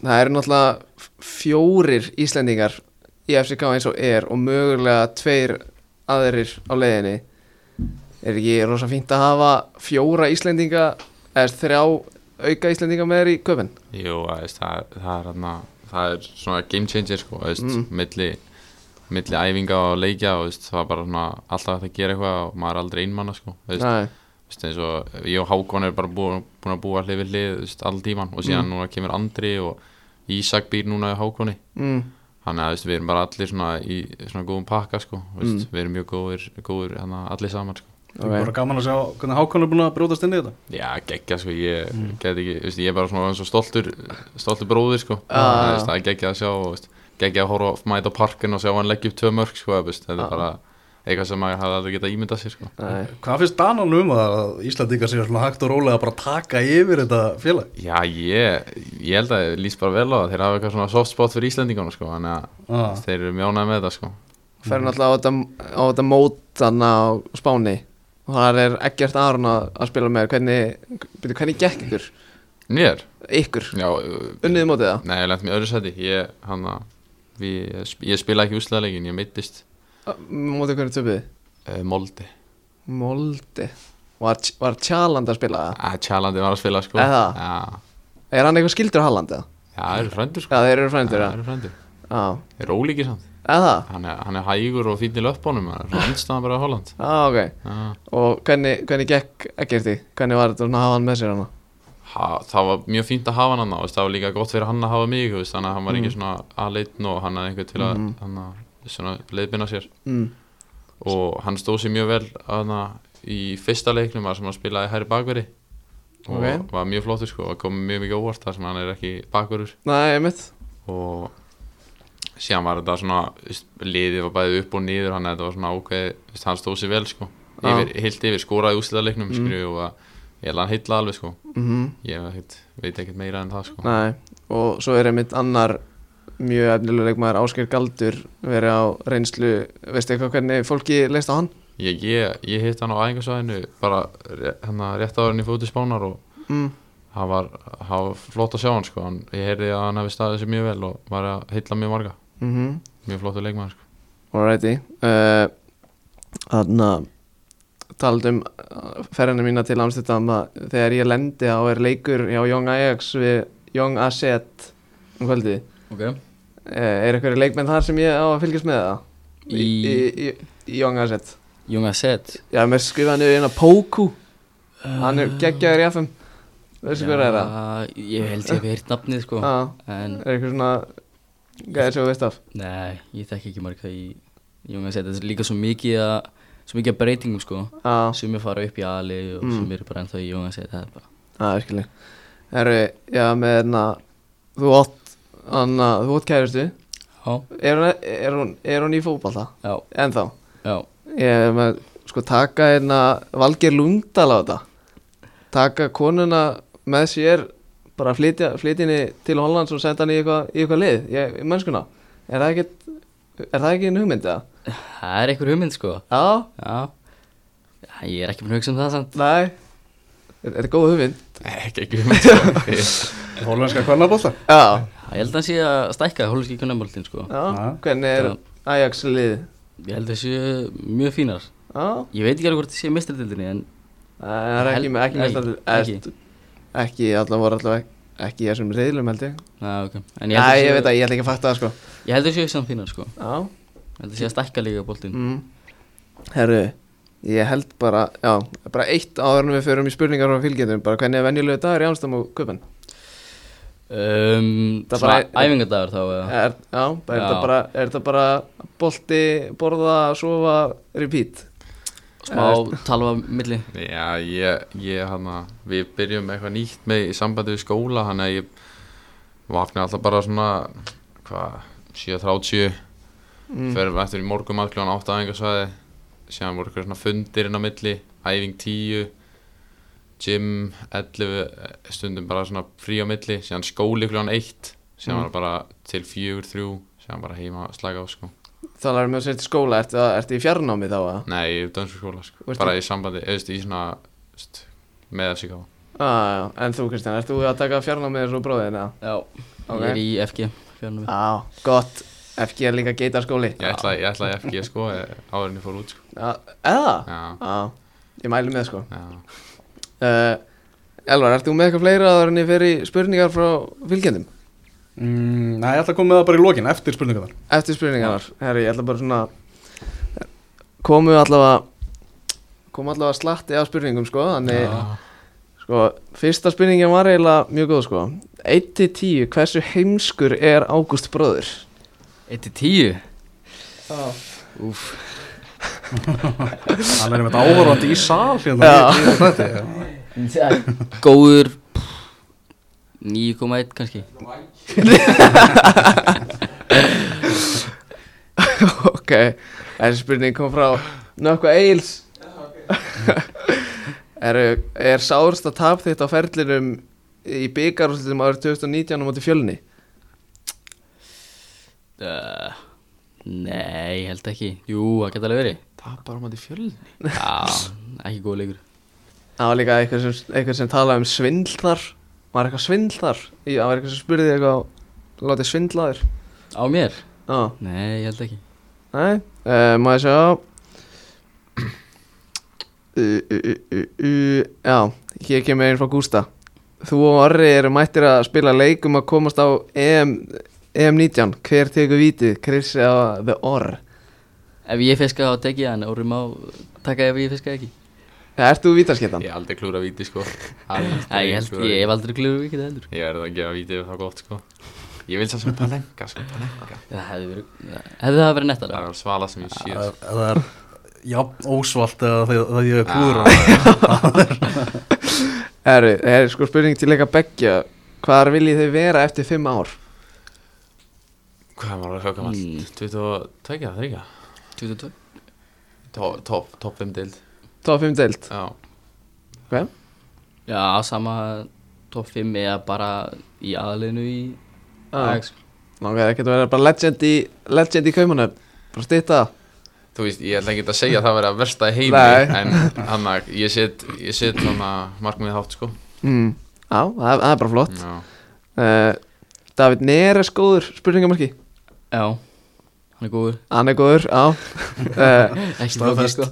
það eru náttúrulega fjórir Íslendingar í FCK eins og er og mögulega tveir aðrir á leiðinni. Er ekki rosa fínt að hafa fjóra Íslendinga eða þrjá auka Íslendinga með þér í köpinn? Jú, það, það, er- það hérna það er svona game changer sko, veist, Mm. milli, milli æfinga og leikja og veist, það er bara svona alltaf að gera eitthvað og maður er aldrei einmanna sko, ég og Hákon er bara búin, búin að búa hlið við veist, all tíman og síðan Mm. núna kemur Andri og Ísak býr núna í Hákoni mm, þannig að veist, við erum bara allir svona í svona góðum pakka sko, Mm. við erum mjög góðir, góðir hana, allir saman sko. Það er bara gaman að sjá hvernig Hákon er búin að brjótast inn í þetta Já, geggja sko, ég Mm. get ekki, þú veist, ég er bara svona svo stoltur, stoltur bróðir sko, Já, það, já. þú veist, það er geggja að sjá, þú veist, geggja að horfa að mæta á parkin og sjá hann leggja upp tvö mörg sko, þetta er bara eitthvað sem maður hafði aldrei getað ímyndað sér sko. nei Hvað finnst Danan um að Íslandingar séu svona hægt og rólega að bara taka yfir þetta félag? Já, ég, ég held að ég líst bara vel á það, þeir hafa eitthvað svona soft spot fyrir Íslendingunum sko, þannig að Ah. þeir eru mjónað með þetta sko. fer náttúrulega á þetta, á þetta mót þannig á Spáni og það er ekkert Aron að, að spila með hvernig, byrju, hvernig gekk ykkur Mér? ykkur, Já, unniði mótið það nei, ég lent mér öðru seti, ég, hann að, við, ég spila ekki úsleðalegin, ég meittist mótið hvernig töpuði uh, Moldi, Moldi var, var Tjaland að spila það að Tjalandi var að spila sko. Það? Já, er hann eitthvað skildur á Halland eða? já, það eru frændur sko. já þeir eru frændur Já, það eru frændur. já, Þeir eru ólíkir samt eða? Hann er, hann er hægur og fínn í löpbónum hann er andstaðan bara á Holland já ok, Já. og hvernig, hvernig gekk Eggerti, hvernig var þetta að hafa hann með sér hana? ha, það var mjög fínt að hafa hann hann það var líka gott fyrir hann að hafa mig veist, þannig að hann var ekki Mm. svona aðleitn og hann hafði einhver til að hann að svona leiðbina sér Mm. og hann stóð sér mjög vel hana, í fyrsta leiknum sem hann spilaði hæri bakveri og Ok. var mjög flottur sko og kom mjög mikið óvart þar sem hann er ekki bakverur Nei, og síðan var þetta svona liðið var bæðið upp og niður hann þetta var svona ákveð, hann stóð sér vel sko yfir, heilt yfir, skoraði úslitaleiknum Mm. mm. og að, ég hann heitla alveg sko mm ég veit, veit ekkert meira en það sko Nei, og svo er einmitt annar mjög efnilega leikmaður Ásker Galdur verið á reynslu veistu eitthvað hvernig fólki leist á hann? ég, ég, ég hitt hann á æfingarsvæðinu bara hann að rétt áður í fóti spánar og Mm. hann var, var flott að sjá hann sko hann, ég heyrði að hann hefði staðið sér mjög vel og var að heitla mjög marga Mm mjög flottur leikmaður sko. Alrighty. Uh, Þannig að talað um ferðina mína til Amsterdam að þegar ég lendi á er leikur hjá Young Ajax við Young Asset um kvöldi Ok. Uh, Er eitthvað leikmenn þar sem ég á að fylgjast með það? Í, í, í, Young Asset Junga Set Já, mér skrifaði niður eina Poku. Hann er geggjaður í FM Veistu hvað er það? Ég held ég hef heyrt nafnið sko. En er eitthvað svona Gæðir þú veist af? Nei, ég þekki ekki marga í Junga Set Þetta er líka svo mikið að Svo mikið að breytingum sko. Já, Sumir fara upp í Ali og Mm. sumir eru bara ennþá í Junga Set Það er bara það er skilji Herru, já, með hérna Þú átt, hann þú átt kærustu. Já, Er hún, er hún, er hún í fótbolta? já, Ennþá? Já. Ég er með, sko, taka hérna Valgeir Lungdal á þetta. Taka konuna með sér Bara flytja, flytja henni til Hollands og senda henni í eitthvað, í eitthvað lið ég, í mennskuna. Er það ekki Er það ekki en hugmynd, eða? Það er einhver hugmynd sko. Já, Já. Já, Ég er ekki búin að hugsa um það samt. Nei. Er er þetta góð hugmynd? ekki ekki um þetta Hólenska kvennabólla Já, Já, Ég held að hann sé að stækka hóluski kunnamöldin sko. Já, Já. hvernig er Ajax lið? Ég held að það séu mjög fínar. Já, Ég veit ekki alveg hvort það sé mistradildinni en það er ekki, ekki nei, ekki. ekki, ekki allavega voru allavega ekki í þessum reyðlum held ég Já, ok En ég held að ég séu- veit að ég ætla ekki að fatta það sko Ég held það séu samt fínar sko Já, Ég held að sé að stækka líka boltin mm. Herru, ég held bara, já, bara eitt áður en við förum í spurningar frá fylgjendum bara hvernig er venjulegu dagur í Amstam og Köpen? um, Það bara- æfingadagur þá Er, já, er Já. þetta bara, er bara bolti, borða, sofa, repeat? Smá talva milli. Já, ég, ég hann við byrjum eitthvað nýtt með í sambandi við skóla hann að ég vakna alltaf bara svona hvað, 7.30 mm. fyrir eftir í morgum að kljóðan 8 aðingarsvæði síðan voru eitthvað svona fundir inn á milli æfing 10 gym 11 stundum bara svona frí á milli. Síðan skóli kljóðan 1 síðan Mm. var bara til 4, 3 síðan bara heima að slaka á sko Þá lærum við að setja skóla, ertu, ertu í fjarnámi þá að? Nei, ég er dönsku skóla sko bara í sambandi, eða í svona veist, með á Ah, en þú Kristján, ert þú að taka fjarnámi eins og bróðin eða? Já, Ok. ég er í FG fjárnum Já, gott, FG er líka geitarskóli Ég ætlaði, ég ætlaði FG sko eh, áður en ég fór út sko Já, eða? Já, Já, ég mæli með sko já uh, Elvar, ert þú með eitthvað fleira áður en ég fer í spurningar frá fylgjendum? Mm, nei, ég ætla að koma með það bara í lokin eftir spurningar þar Eftir spurningarnar, herri, ég ætla bara svona komu allavega komu allavega slatti af spurningum sko, þannig sko, fyrsta spurningin var eiginlega mjög góð sko. 1-10, hversu heimskur er Ágúst bróður? 1-10 Já. Úf, Hann er með þetta áhorfandi í sal hérna. Þætti. góður pff, 9,1 kannski ok, þessi spurning kom frá Nökkva Eils er, er sársta tap þitt á ferlinum í byggarúslitum árið 2019 á móti fjölni? uh, Nei, ég held ekki. Jú, það geta alveg verið. Um að þið fjölni? Já, ekki góð leikur. Það var líka eitthvað sem, eitthvað sem talaði um svindl þar Var eitthvað svindl þar? Í- Það var eitthvað sem spurði þig eitthvað Látið svindla þér? Á mér? Já, Nei, ég held ekki. Nei, uh, ég sjá uh, uh, uh, uh, Já, hér kemur einn frá Gústa. Þú og Orri eru mættir að spila leikum að komast á EM, EM19 Hver tekur vítið? Chris eða The Orr? Ef ég fiska þá tek ég hann. Órum á taka ef ég fiska ekki Ja, ert þú vítaskettan? Ég hef aldrei klúra víti sko Nei, ég held, klúðrað ég víti. hef aldrei ekki það heldur Ég verði að gefa víti ef það er gott sko Ég vil það sem palenka sko palenka Það hefði verið Hefði það verið nettara Það er svala sem ég sé Það sko. það er jafn ósvalt eða þegar ég er Herru, það er sko spurning til leika beggja Hvar viljið þið vera eftir fimm ár? Hvað var það hvað gammal? Mm. 22, það er ekki 22 Topp, topp 5 dild Top 5 deild. Já. Já, sama top 5 eða bara í aðalinu í. Ajax. Langaði ekki að vera bara legend í Legend í kaumunum Bara stýta Þú veist, ég ætla ekki að segja að það verði að versta í heimi Nei. En hann að ég set Ég set svona markmið hátt sko. Mm. Já, það, það er bara flott. Já. Uh, David Neres góður spurningamarki Já, hann er góður. Hann er góður, já. Uh, Ekki Staðfest.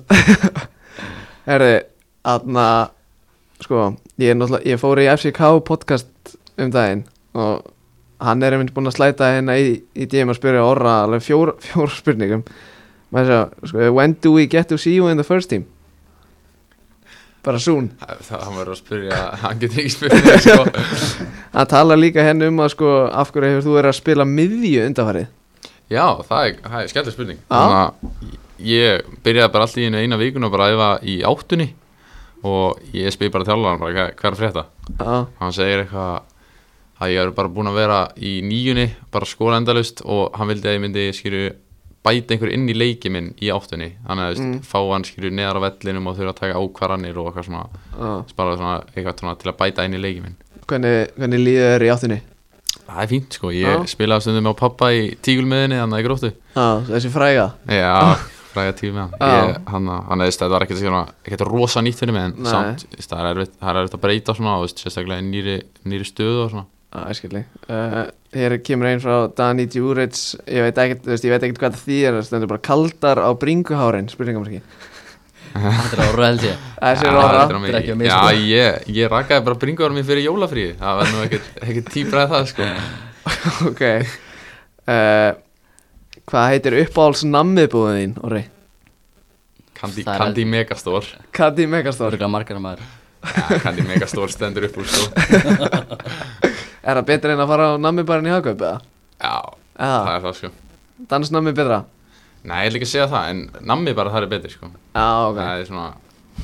Herði, aðna Sko, ég er Ég fór í FCK podcast um daginn Og hann er einmitt búinn að slæta hérna í, í DM að spyrja orra Alveg fjór, fjór spurningum. Sjá, sko, when do we get to see you in the first team? Bara soon. Það hann verður að spyrja Hann getur ekki spyrja sko. Hann talar líka henni um að sko Af hverju hefur þú verið að spila miðju undanfarið? Já, það er, er skemmtileg spurning. Já. Þannig að ég byrjaði bara alltaf í einu eina vikun og bara æfa í áttunni og ég spyr bara þjálfan bara hvað, hvað er að frétta? Já, hann segir eitthvað að ég er bara búin að vera í nýjunni bara skora endalust og hann vildi að ég myndi skýru bæta einhver inn í leiki minn í áttunni. Þannig að Mm. fá hann skýru neðar á vellinum og þurfa að taka ákvarðanir og eitthvað svona, bara svona eitthvað svona til að bæta inn í leiki minn. Hvernig, hvernig líður þér í áttunni? það er fínt sko, ég Já. spilaði stundum á pappa í tígulmiðinni þannig að ég gróttu. Já, þessi fræga. Já, fræga hann. Ég- hann hann eða þetta var ekkert ekkert rosa nýtt fyrir mig en Nei. samt veist, það er erfitt, það er erfitt að breyta svona og veist, sérstaklega í nýri, nýri stöðu uh, Hér kemur einn frá Dani Djuric Ég veit ekkert, veist, hvað það þýr Það stendur bara kaldar á bringuhárin Spurningamarki Þetta er ára held ég. Já, er orra þetta er á mig. Þetta er ekki að Já, ég, ég rakaði bara bringuðar mér fyrir jólafrí það var nú ekkert, ekkert tíbraði það sko. Ok. Uh, Hvað heitir uppáhalds nammiðbúðin þín, Orri? Kandi, Það er- kandi Megastór Kati Megastór Örgulega margar að maður. Ja, Kandi Megastór stendur upp úr sko. Er það betra en að fara á nammibarinn í Hagaup eða? Já, Eða, það er það sko. Dansnammi betra? Nei, ég ætla ekki segja það, en nammi bara það er betri, sko. Já, ok. Það er svona,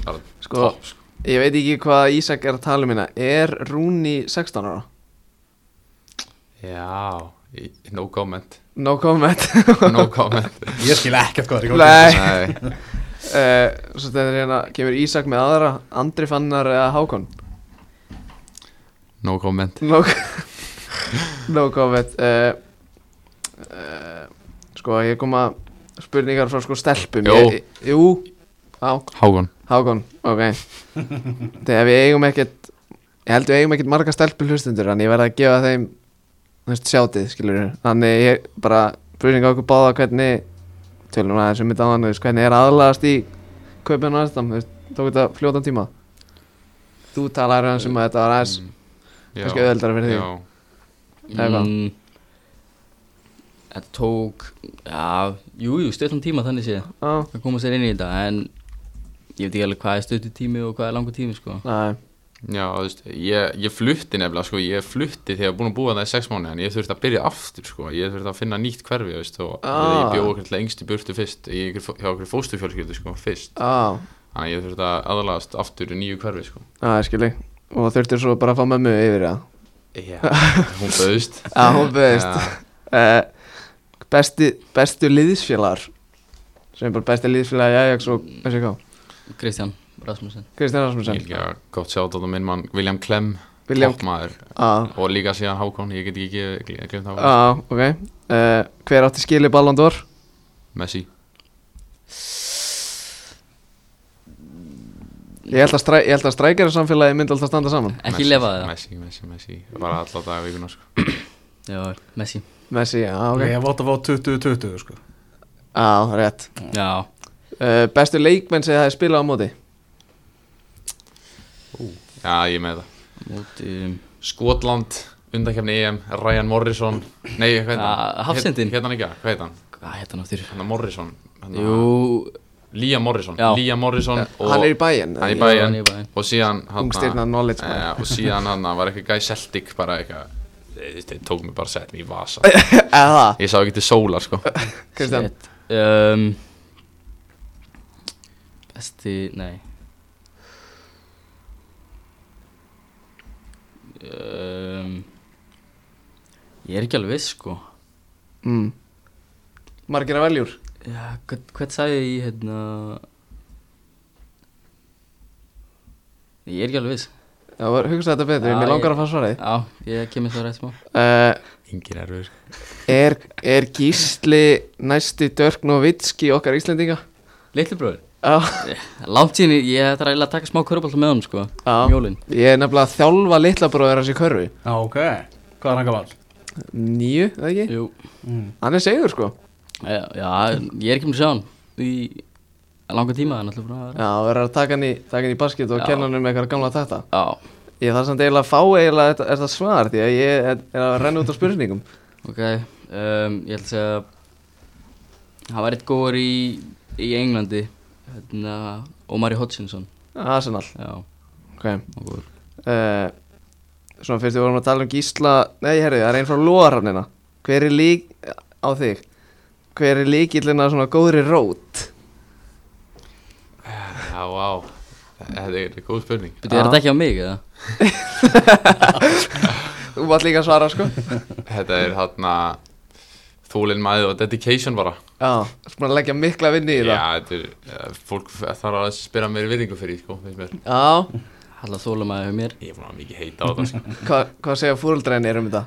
bara Sko, topp, sko. ég veit ekki hvað Ísak er að tala um hérna. Er Rúni 16 ára? Já, í- no comment No comment. No comment. Ég skil ekkert hvað er í gangi. Nei. Uh, Svo stendur hérna Kemur Ísak með aðra Andri Fannar eða Hákon? No comment. No, no comment. Uh, uh, Sko, ég kom að spurningar frá sko stelpum. Jó. ég, Jú. Á, Hágon Hákon, ok. Þegar við eigum ekkert Ég held við eigum ekkert marga stelpur hlustundur Þannig ég verð að gefa þeim veist, Sjátið, skilur Þannig ég bara Spurninga okkur báða hvernig Tölum aðeins um þetta þú veist, Hvernig er aðlagast í Kaupinu og aðstam Tók þetta fljótan tíma? Þú talar aðeins um að þetta var aðeins Kannski auðveldara fyrir þig. Já? Mm, Þetta tók, já, jú, jú, stöðlan tíma þannig séð. Að koma sér inn í þetta en ég veit ekki alveg hvað er stöðtu tími og hvað er langur tími sko. Næ já, þú veist, ég, ég flutti nefnilega, sko, ég flutti þegar ég var búin að búa það í sex mánu en ég þurfti að byrja aftur, sko, ég þurfti að finna nýtt hverfi, þú veist, og Ah. ég bjóð okkur til engst í burtu fyrst, í ykkur, hjá okkur fóstufjölskyldu, sko, fyrst, Já, þannig ég þurfti að aðalagast aftur í nýju hverfi, sko. já, skilji Og þurftir svo bara að fá mömmu yfir það? Já, hún bauðst. Já, hún beðist Já, uh, besti, Bestu liðsfélagar? Sem er bara besti liðsfélag Jæjaks og þessi ká Kristján Rasmussen. Kristján Rasmussen. Að gott sjátt á það minn mann William Clem, William toppmaður, Já, og líka síðan Hákon, ég get ekki ekki glemt Hákon, já, ok. Uh, Hver átti skili Ballon d'Or? Messi. Ég held að, stræ, ég held að strækjara samfélagi myndi alltaf standa saman. Ekki Messi, lefa það? Messi, Messi, Messi, bara alltaf dag vikuna, sko. Já, Messi. Messi, já, ok. Ég hef átt að fá 20-20 sko. Já, rétt. Já, uh, Bestu leikmenn sem það er spilað á móti Já, ég með það. móti Skotland, undakefni EM, Ryan Morrison, nei, hvað heit hann? Ah, hafsendinn. Heit hann ekki, hvað heit hann? Hvað heit hann áttur? Hann er Morrison. hann er- Jú Liam Morrison, Já. Liam Morrison og, Hann er í bæinn hann er í hann er bæinn í Bayern. og síðan hann Ungstyrna knowledge eh, og síðan hann var eitthvað gæði Celtic bara eitthvað þeir, tók mig bara setja mig í vasa Eða ég sá ekki til sólar sko Kristján um, Besti, nei um, Ég er ekki alveg viss sko. Mm. Margir að veljúr Já, hvern, hvern sagði ég hérna? Ég er ekki alveg viss. Já, hugsa þetta betur, Já, mér langar ég- að fá svarið. Já, ég kemur það rætt smá. Uh, Engin erfur er, er Gísli næsti Dörk Novitski okkar Íslendinga? Litlu Já, Langt síðan, ég- eiginlega að taka smá körbálta með hann sko Já. Mjólin ég er nefnilega að þjálfa litla bróður hans í körfu. Já, ok. Hvað er hann gammal? Nýju, eða ekki? Jú. Mm. Hann er segur sko. Já, já, ég er ekki með að sjá hann í langa tíma en alltaf búin að Já, að taka hann í, taka hann í basket og Já. kenna hann um eitthvað gamla þetta. Já, Ég þarf samt eiginlega að fá eiginlega þetta, þetta svar því að ég er, er að renna út á spurningum. Ok um, Ég ætla að segja Hann var eitt góður í, í Englandi hérna, Omari Hutchinson Arsenal, Já, ok. Hann var góður. Uh, Svona fyrst við vorum að tala um Gísla Nei, herri, það er einn frá Lóarafnina Hver er lík á þig? Hver er líkillin að svona góðri rót? já, vá. Þetta er góð spurning. Byrju, er þetta ekki á mig eða? Þú mátt líka svara sko. Þetta er hérna þólinn maður og dedication bara. Já, svona að leggja mikla vinni í já, það þetta er eh, fólk þarf að spyrja mér virðingu fyrir því, sko, finnst mér. Já, Halla þólum að mér. Ég er búin að mikið heita á það sko. hvað, hvað segja fúruldræðinir um þetta?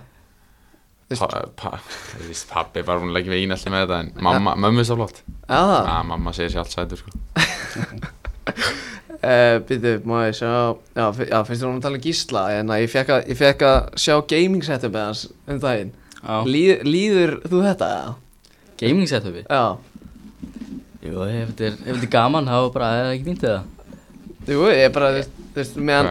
Veist- Pa, pa, þú veist, pappi bara búin að leggja við einalli með þetta en mamma, mömmu er svo flott. Já, Já, mamma segir sér allt sætur sko. Uh, Býtu, má ég sjá? Já, já finnst hún að tala um Gísla? En að ég fekk að, ég fekk að sjá gaming setup með hans um daginn. Já, Líð, Líður þú þetta? gaming setupi Já, Jú, ef þetta er, ef þetta er gaman þá bara er það ekki fínt eða? Jú, ég er bara, þú veist, meðan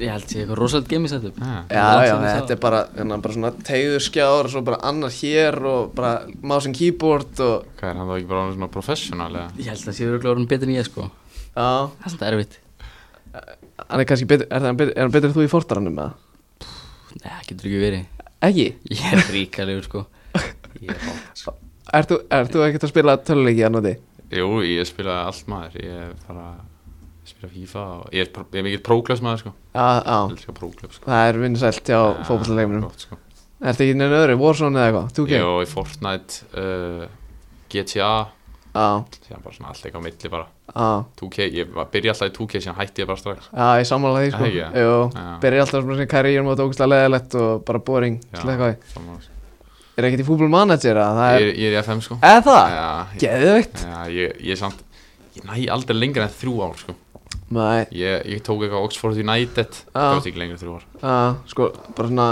Ég held sé eitthvað rosalega gaming setup. Ah, Já, já, þetta er bara, hérna, bara svona tegður skjár og svo bara annar hér og bara mouse and keyboard og Hvað er hann þá ekki bara svona professional eða? Ég held að sé örgulega orðin betur en ég sko. Já, Það er svona erfitt. Hann er kannski betur, er, það, betur, er hann betur en þú í fortaranum eða? Nei, það getur ekki verið Ekki? Ég er ríkalegur sko Ég er hálft sko. Ert þú, þú ekkert að spila töluleiki að noti? Jú, ég spilaði allt maður Ég er bara Ég spila FIFA og Ég er, er mikill próklöfs maður sko Já, já, próklöf sko það er vinsælt fótballleikunum gott, sko. Ertu ekki neina öðru, Warzone eða eitthvað? 2K? Jú, í Fortnite uh, GTA Já, Síðan bara svona allt eitthvað á milli bara. Já, 2K, ég var- byrja alltaf í 2K Síðan hætti ég bara strax. Já, ég sammála því sko. Ekki, ja. Jú, Já. byrja alltaf svona sem karriérum og það ógustlega leðilegt og bara boring sko. Er ekkert í fútbol manager að það ég, er er, ég er í FM sko. Eða það? Já, ég, Geðveikt. Já, ég, ég er samt Ég næ aldrei lengra en þrjú ár sko. Nei, Ég, ég tók eitthvað Oxford United Það var ekki lengra en þrjú ár. Já, sko, bara svona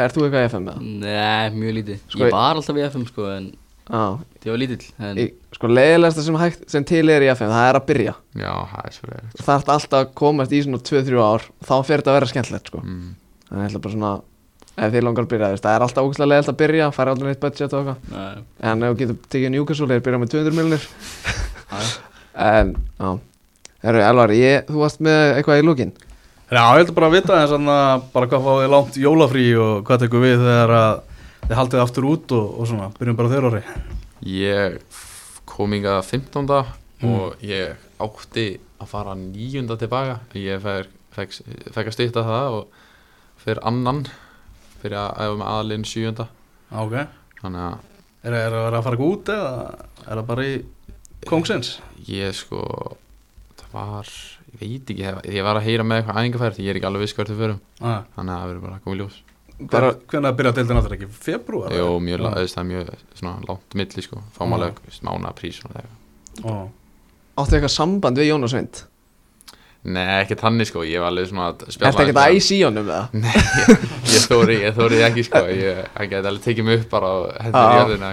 Er þú eitthvað í FM með það? Nei, mjög lítið. Sko, Ég var alltaf í FM sko en Já, ég var lítill en sko, leiðilegasta sem, hægt, sem til er í FM, það er að byrja. Já, það er svo leiðilegt Það ert alltaf að komast í svona 2-3 ár Þá fer þetta að vera skemmtilegt, sko. Mm. Þannig ég ætla bara svona Ef þið langar að byrja, það er alltaf ógustlega leiðilegt að byrja Færi aldrei neitt budget og eitthvað. Nei, En ef þú getur tekið Newcastle, þeir byrja með 200 miljonir já, En, já. Herru, Elvar, ég, þú varst með eitthvað í lúkin Já, ég heldur bara að vita þess að bara hvað fáið langt jólafrí og hvað tekur við þegar að þið haldið aftur út og, og svona, byrjum bara þeirra ári Ég kom inga 15. og ég átti að fara nýjunda tilbaka ég fekk, að stýta það og fyrir annan fyrir að æfa með aðlinn sjújunda Ok, þannig að er, það að fara eitthvað út eða er það bara í kongsins? ég sko það var, ég veit ekki ég, var að heyra með eitthvað æfingafært ég er ekki alveg viss hvert við förum. Ah, þannig að það verður bara að í ljós Bara- Hvernig að byrja deildin áttur ekki? Februar? Jó, mjög, það er mjög svona langt milli sko. Fámálega mána prís og Ó. Áttu eitthvað samband við Jónas Vind? Nei, ekki tannig sko, ég var alveg svona að spjalla Ertu ekkert að æs í honum eða? Nei, ég, ég þóri, ég þóri ekki sko. Ég, hann geti alveg tekið mig upp bara og hendur í jörðina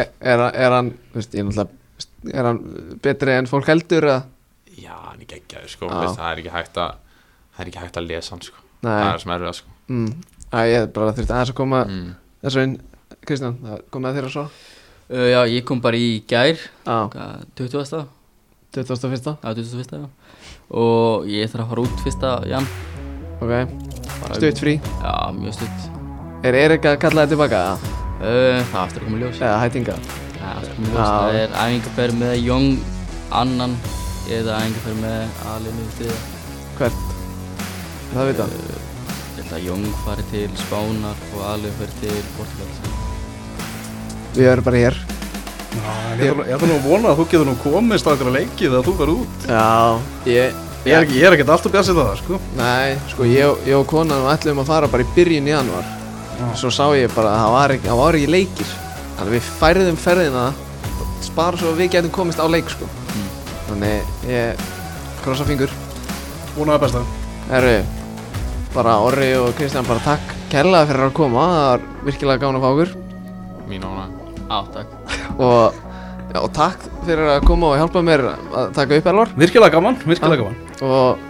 Er, er, er hann, veist, ég náttúrulega Er hann betri en fólk heldur eða? Já, hann er geggjaður sko, veist, það er ekki hægt að það er ekki hægt að lesa hann sko. Það Nei, er sem erfið sko mm. Æ, ég bara þurfti aðeins að koma mm. þessu inn Kristján, komið að þér að svo uh, já, ég kom bara í gær hvað, 20. 2001 Já, 21. já Og ég þarf að fara út fyrsta jan Ok, stutt frí Já, mjög stutt Er Erik að kalla það tilbaka? uh, Það aftur að koma í ljós Eða hætinga? Það er aftur að koma í ljós Já. Það er æfingarferð með Jóng annan Eða æfingarferð með Alinu Hvert? Er það að vita? Ég held að Jóng fari til Spánar og Alinu fari til Portugal Við erum bara hér. En ég ætla- nú að vona að þú getur nú komist á einhverja leiki þegar þú verður út. Já, ég Ég er, ekki, ég er ekkert alltaf sér það, sko. Nei, sko, ég, ég og konan ætlum að fara bara í byrjun í januar Svo sá ég bara að það var ekki, það var ekki leikir. Þannig að við færðum ferðina Spara svo að við getum komist á leik, sko. Þannig ég krossa fingur. Vonaði besta. Herru, bara Orri og Kristján bara takk kærlega fyrir að koma. Það var virkilega gána að fá okkur mín ána Á, takk. Og, já, og takk fyrir að koma og hjálpa mér að taka upp Elvar. Virkilega gaman, virkilega gaman. Og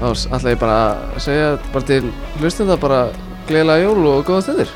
þá ætla ég bara að segja bara til hlustenda bara gleðilega jól og góða stundir